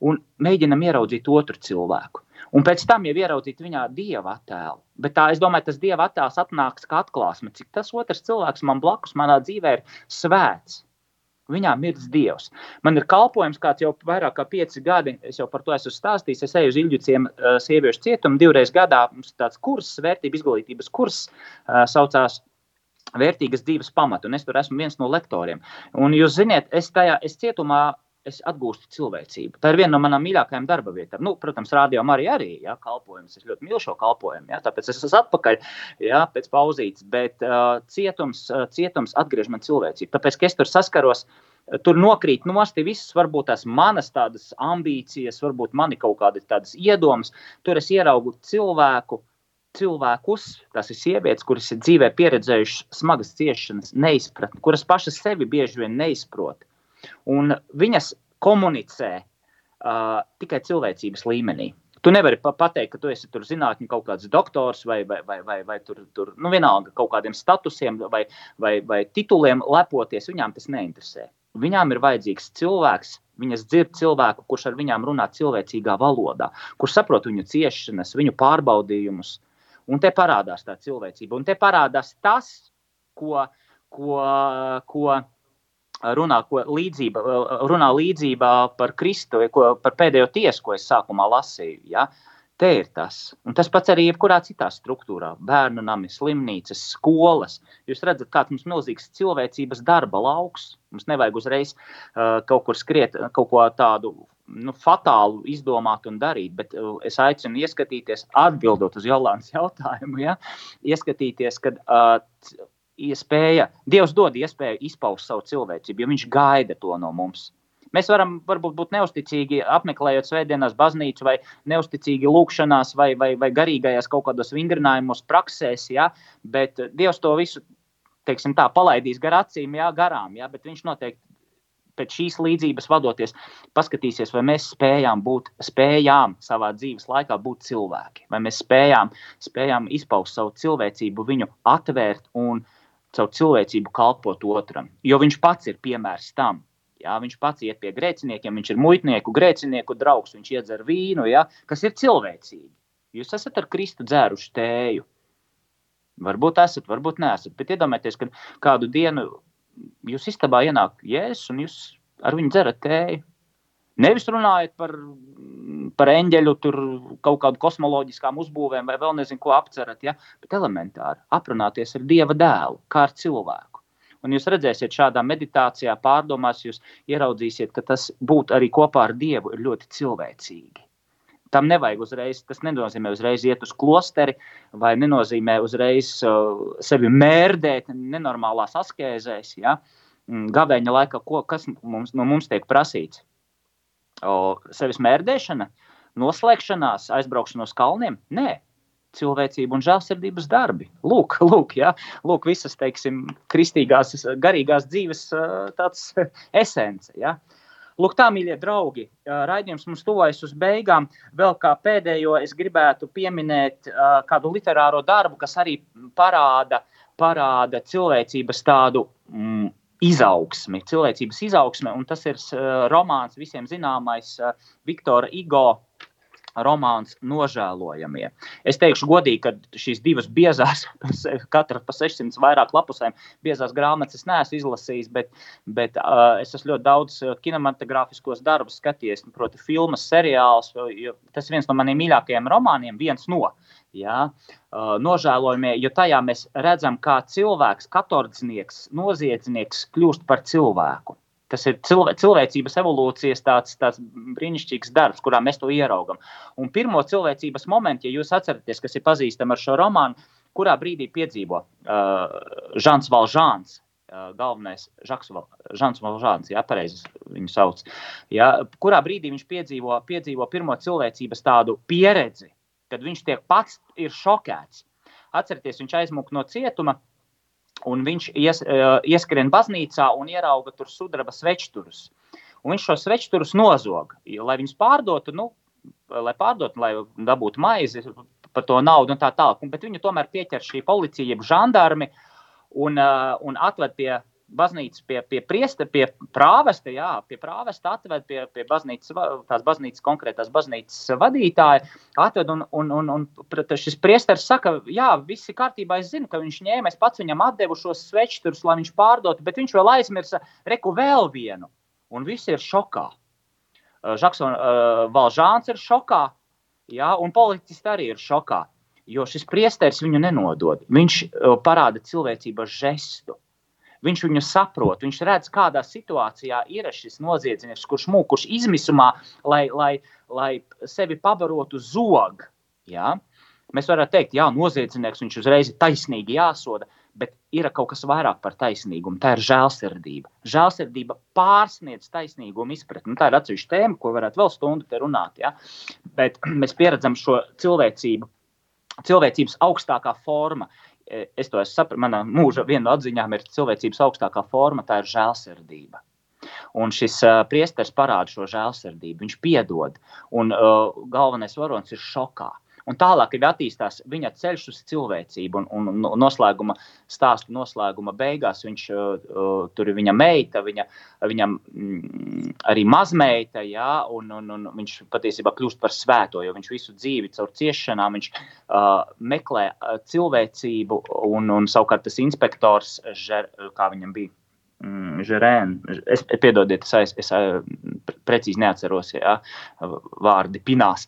un mēģinam ieraudzīt otru cilvēku. Un pēc tam jau ieraudzīt viņā dieva attēlu. Bet tā, es domāju, tas dieva attēls atnāks kā atklāsme, cik tas otrs cilvēks man blakus, manā dzīvē ir svēts. Viņā mirdz Dievs. Man ir kalpojums, kāds jau vairāk kā pieci gadi, es jau par to esmu stāstījis. Es eju uz Ilģuciem uh, sieviešu cietumu divreiz gadā. Mums ir tāds kurs, vērtību izglītības kurs, uh, saucās Vērtīgas dzīves pamatu, un es tur esmu viens no lektoriem. Un jūs ziniet, es tajā es cietumā es atgūstu cilvēcību. Tā ir viena no manām mīļākajām darba vietām. Nu, protams, rādījumā arī, arī ja, kalpojums. Es ļoti mīlu šo kalpojumu, ja, tāpēc es esmu atpakaļ ja, pēc pauzītes. Bet uh, cietums, uh, cietums atgriež man cilvēcību. Tāpēc, ka es tur saskaros, tur nokrīt nosti visas, varbūt tās manas tādas ambīcijas, varbūt mani kaut kādas tādas iedomas. Tur es ieraugu cilvēku. Cilvēkus, tas ir sievietes, kuras ir dzīvē pieredzējušas smagas ciešanas, neizpratni, kuras pašas sevi bieži vien neizprot. Un viņas komunicē uh, tikai cilvēcības līmenī. Tu nevari pateikt, ka tu esi tur zinātnē kaut kāds doktors vai, vai, vai, vai, vai tur, tur nu, vienalga kaut kādiem statusiem vai, vai, vai tituliem lepoties. Viņām tas neinteresē. Viņām ir vajadzīgs cilvēks, viņas dzird cilvēku, kurš ar viņām runā cilvēcīgā valodā, kurš saprot viņu ciešanas, viņu pārbaudījumus. Un te parādās tā cilvēcība. Un te parādās tas, ko, ko, ko runā, līdzība, runā līdzībā par Kristu, ko, par pēdējo tiesu, ko es sākumā lasīju. Ja? Te ir tas. Un tas pats arī jebkurā citā struktūrā - bērnu nami, slimnīcas, skolas. Jūs redzat, kāds mums milzīgs cilvēcības darba lauks. Mums nevajag uzreiz uh, kaut kur skriet, kaut ko tādu nu, fatālu izdomāt un darīt, bet uh, es aicinu ieskatīties, atbildot uz Jolandas (laughs) jautājumu, ja? ieskatīties, kad uh, iespēja, Dievs dod iespēju izpaust savu cilvēcību, jo Viņš gaida to no mums. Mēs varam varbūt būt neusticīgi apmeklējot svētdienas baznīcu, vai neusticīgi lūkšanās, vai, vai, vai garīgajās kaut kādos vingrinājumos, praksēs, ja? bet Dievs to visu teiksim, tā, palaidīs gar acīm, jā, garām. Jā, bet viņš noteikti pēc šīs līdzības vadoties, paskatīsies, vai mēs spējām būt, spējām savā dzīves laikā būt cilvēki, vai mēs spējām, spējām izpaust savu cilvēcību, viņu atvērt un caur cilvēcību kalpot otram. Jo viņš pats ir piemērs tam. Jā, viņš pats iet pie grēciniekiem, viņš ir muitnieku, grēcinieku draugs, viņš iedzer vīnu, jā, kas ir cilvēcīgi. Jūs esat ar Kristu dzēruši tēju. Varbūt esat, varbūt neesat. Bet iedomājieties, ka kādu dienu jūs istabā ienāk jēzus un jūs ar viņu dzerat tēju. Nevis runājot par, par eņģeļu, tur kaut kādu kosmoloģiskām uzbūvēm, vai vēl nezinu, ko apcerat, ja? bet elementāri aprunāties ar Dieva dēlu, kā ar cilvēku. Un jūs redzēsiet, šādā meditācijā, pārdomās, jūs ieraudzīsiet, ka tas būt arī kopā ar Dievu ir ļoti cilvēcīgi. Tam nevajag uzreiz, tas nenozīmē uzreiz iet uz klosteri, vai nenozīmē uzreiz uh, sevi mērdēt nenormālās askēzēs. Ja? Mm, gabeņa laikā, ko, kas mums, no mums tiek prasīts? Sevis mērdēšana, noslēgšanās, aizbraukšana uz kalniem? Nē, cilvēcība un žēlsirdības darbi. Lūk, (laughs) lūk, ja? lūk visas, teiksim, kristīgās, garīgās dzīves tāds (laughs) esence. Ja? Lūk, tā, mīļie draugi, raidījums mums tuvojas uz beigām. Vēl kā pēdējo es gribētu pieminēt kādu literāro darbu, kas arī parāda, parāda cilvēcības tādu mm, izaugsmi, cilvēcības izaugsme, un tas ir uh, romāns visiem zināmais uh, Viktora Igo romāns Nožēlojamie. Es teikšu godīgi, ka šīs divas biezās, (laughs) katra pa 600 vairāk lapusēm, biezās grāmatas es neesmu izlasījis, bet, bet uh, es esmu ļoti daudz kinematogrāfiskos darbus skatījies, proti, filmas, seriālus. Tas ir viens no maniem mīļākajiem romāniem, viens no. Ja, uh, nožēlojamie, jo tajā mēs redzam, kā cilvēks, katordznieks, noziedznieks kļūst par cilvēku. Tas ir cilvē, cilvēcības evolūcijas tāds, tāds brīnišķīgs darbs, kurā mēs to ieraugam. Un pirmo cilvēcības momentu, ja jūs atceraties, kas ir pazīstams ar šo romānu, kurā brīdī piedzīvo uh, Žants Valžāns, uh, galvenais Žaks Žants Valžāns, ja pareizi viņu sauc, ja, kurā brīdī viņš piedzīvo, piedzīvo pirmo cilvēcības tādu pieredzi, kad viņš tiek pats ir šokēts. Atcerieties, viņš aizmuka no cietuma, un viņš ies, uh, ieskrien baznīcā un ierauga tur sudraba svečturus. Un viņš šo svečturus nozog, lai viņus pārdotu, nu, lai pārdotu, lai dabūtu maizi par to naudu un tā tālāk. Bet viņu tomēr pieķer šī policija, jeb žandarmi, un, uh, un atved pie baznīcas pie, pie priesta, pie prāvesta, jā, pie prāvesta atved pie, pie baznīcas, tās baznīcas konkrētās baznīcas vadītāja, atved un, un, un, un šis priesteris saka, jā, viss ir kārtībā, es zinu, ka viņš ņēma, es pats viņam atdevu šos svečturus, lai viņš pārdotu, bet viņš vēl aizmirsa reku vēl vienu, un visi ir šokā. Žaks un uh, Valžāns ir šokā, jā, un policisti arī ir šokā, jo šis priesteris viņu nenodod. Viņš uh, parāda cilvēcības žestu Viņš viņu saprot, viņš redz, kādā situācijā ir šis noziedznieks, kurš mūk, kurš izmisumā, lai, lai, lai sevi pabarotu zog. Ja? Mēs varētu teikt, jā, noziedznieks viņš uzreiz ir taisnīgi jāsoda, bet ir kaut kas vairāk par taisnīgumu. Tā ir žēlsirdība. Žēlsirdība pārsniedz taisnīgumu izpratni. Nu, tā ir atsevišķa tēma, ko varētu vēl stundu te runāt. Ja? Bet (clears throat) mēs pieredzam šo cilvēcību, cilvēcības augstākā forma. E, es to sapratis, manā mūža viena no atziņām ir cilvēcības augstākā forma, tā ir žēlsirdība. Un šis uh, priesteris parāda šo žēlsirdību, viņš piedod, un uh, galvenais varonis ir šokā. Un tālāk ir attīstās viņa ceļš uz cilvēcību, un, un, noslēguma stāsta noslēguma beigās viņš uh, tur ir viņa meita, viņa, viņam mm, arī mazmeita, jā, un, un, un viņš patiesībā kļūst par svēto, jo viņš visu dzīvi caur ciešanām viņš uh, meklē uh, cilvēcību, un, un savukārt tas inspektors, žer, kā viņam bija mm, Žerēna. Es piedodiet, es, es, es precīzi neatceros jā, vārdi pinās.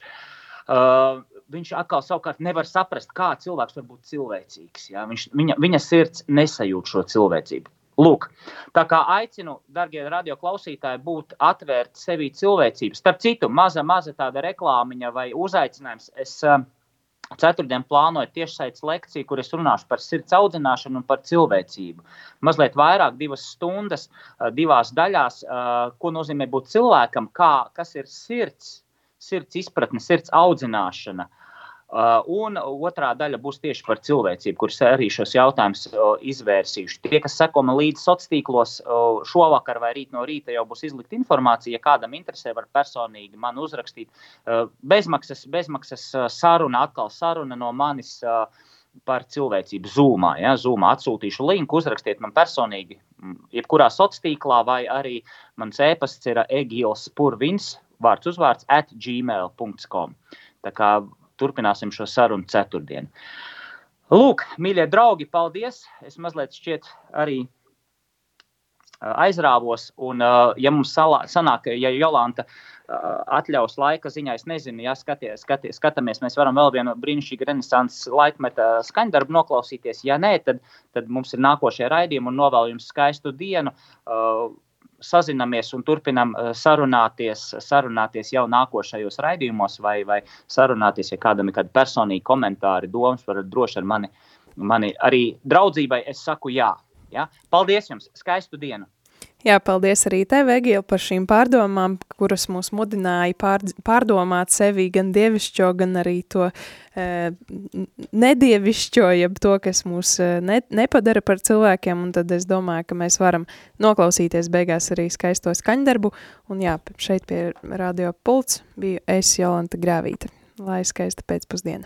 Uh, viņš atkal savukārt nevar saprast, kā cilvēks var būt cilvēcīgs. Ja? Viņš, viņa, viņa sirds nesajūt šo cilvēcību. Lūk, tā kā aicinu, darbie radioklausītāji, būt atvērti sevī cilvēcību. Starp citu, maza, maza tāda reklāmiņa vai uzaicinājums. Es uh, ceturtdien plānoju tiešsaistes lekciju, kur es runāšu par sirds audzināšanu un par cilvēcību. Mazliet vairāk, divas stundas, uh, divās daļās, uh, ko nozīmē būt cilvēkam, kā, kas ir sirds, sirds izpratne, sirds audzināšana. Uh, un otrā daļa būs tieši par cilvēcību, kuras arī šos jautājumus uh, izvērsīšu. Tie, kas seko man līdzi sociālos tīklos, uh, šovakar vai rīt no rīta jau būs izlikta informācija. Ja kādam interesē, var personīgi man uzrakstīt. Bezmaksas, bezmaksas saruna, atkal saruna no manis par cilvēcību Zoomā. Ja? Zoomā atsūtīšu linku, uzrakstiet man personīgi, mm, jebkurā sociālā tīklā, vai arī mans e-pasts ir egils purvins, vārds uzvārds, at gmail.com. Tā kā turpināsim šo sarunu ceturtdien. Lūk, mīļie draugi, paldies! Es mazliet šķiet arī aizrāvos, un ja mums salā, sanāk, ja Jolanta atļaus laika ziņā, es nezinu, ja skaties, skaties, skatāmies, mēs varam vēl vienu brīnišķīgu renesanses laikmeta skaņdarbu noklausīties. Ja nē, tad, tad mums ir nākošie raidījumi un novēl jums skaistu dienu. Uh, sazinamies un turpinam eh, sarunāties, sarunāties jau nākošajos raidījumos, vai, vai sarunāties, ja kādam ir kādi personīgi komentāri, domas, varat droši ar mani, mani arī draudzībai. Es saku jā. Ja? Paldies jums! Skaistu dienu! Jā, paldies arī tev, Egīla, par šīm pārdomām, kuras mūs mudināja pār, pārdomāt sevi gan dievišķo, gan arī to e, nedievišķo, jeb to, kas mūs e, ne, nepadara par cilvēkiem, un tad es domāju, ka mēs varam noklausīties beigās arī skaisto skaņdarbu, un jā, šeit pie radio pults biju es, Jolanta Grāvīta. Lai skaista pēcpusdiena.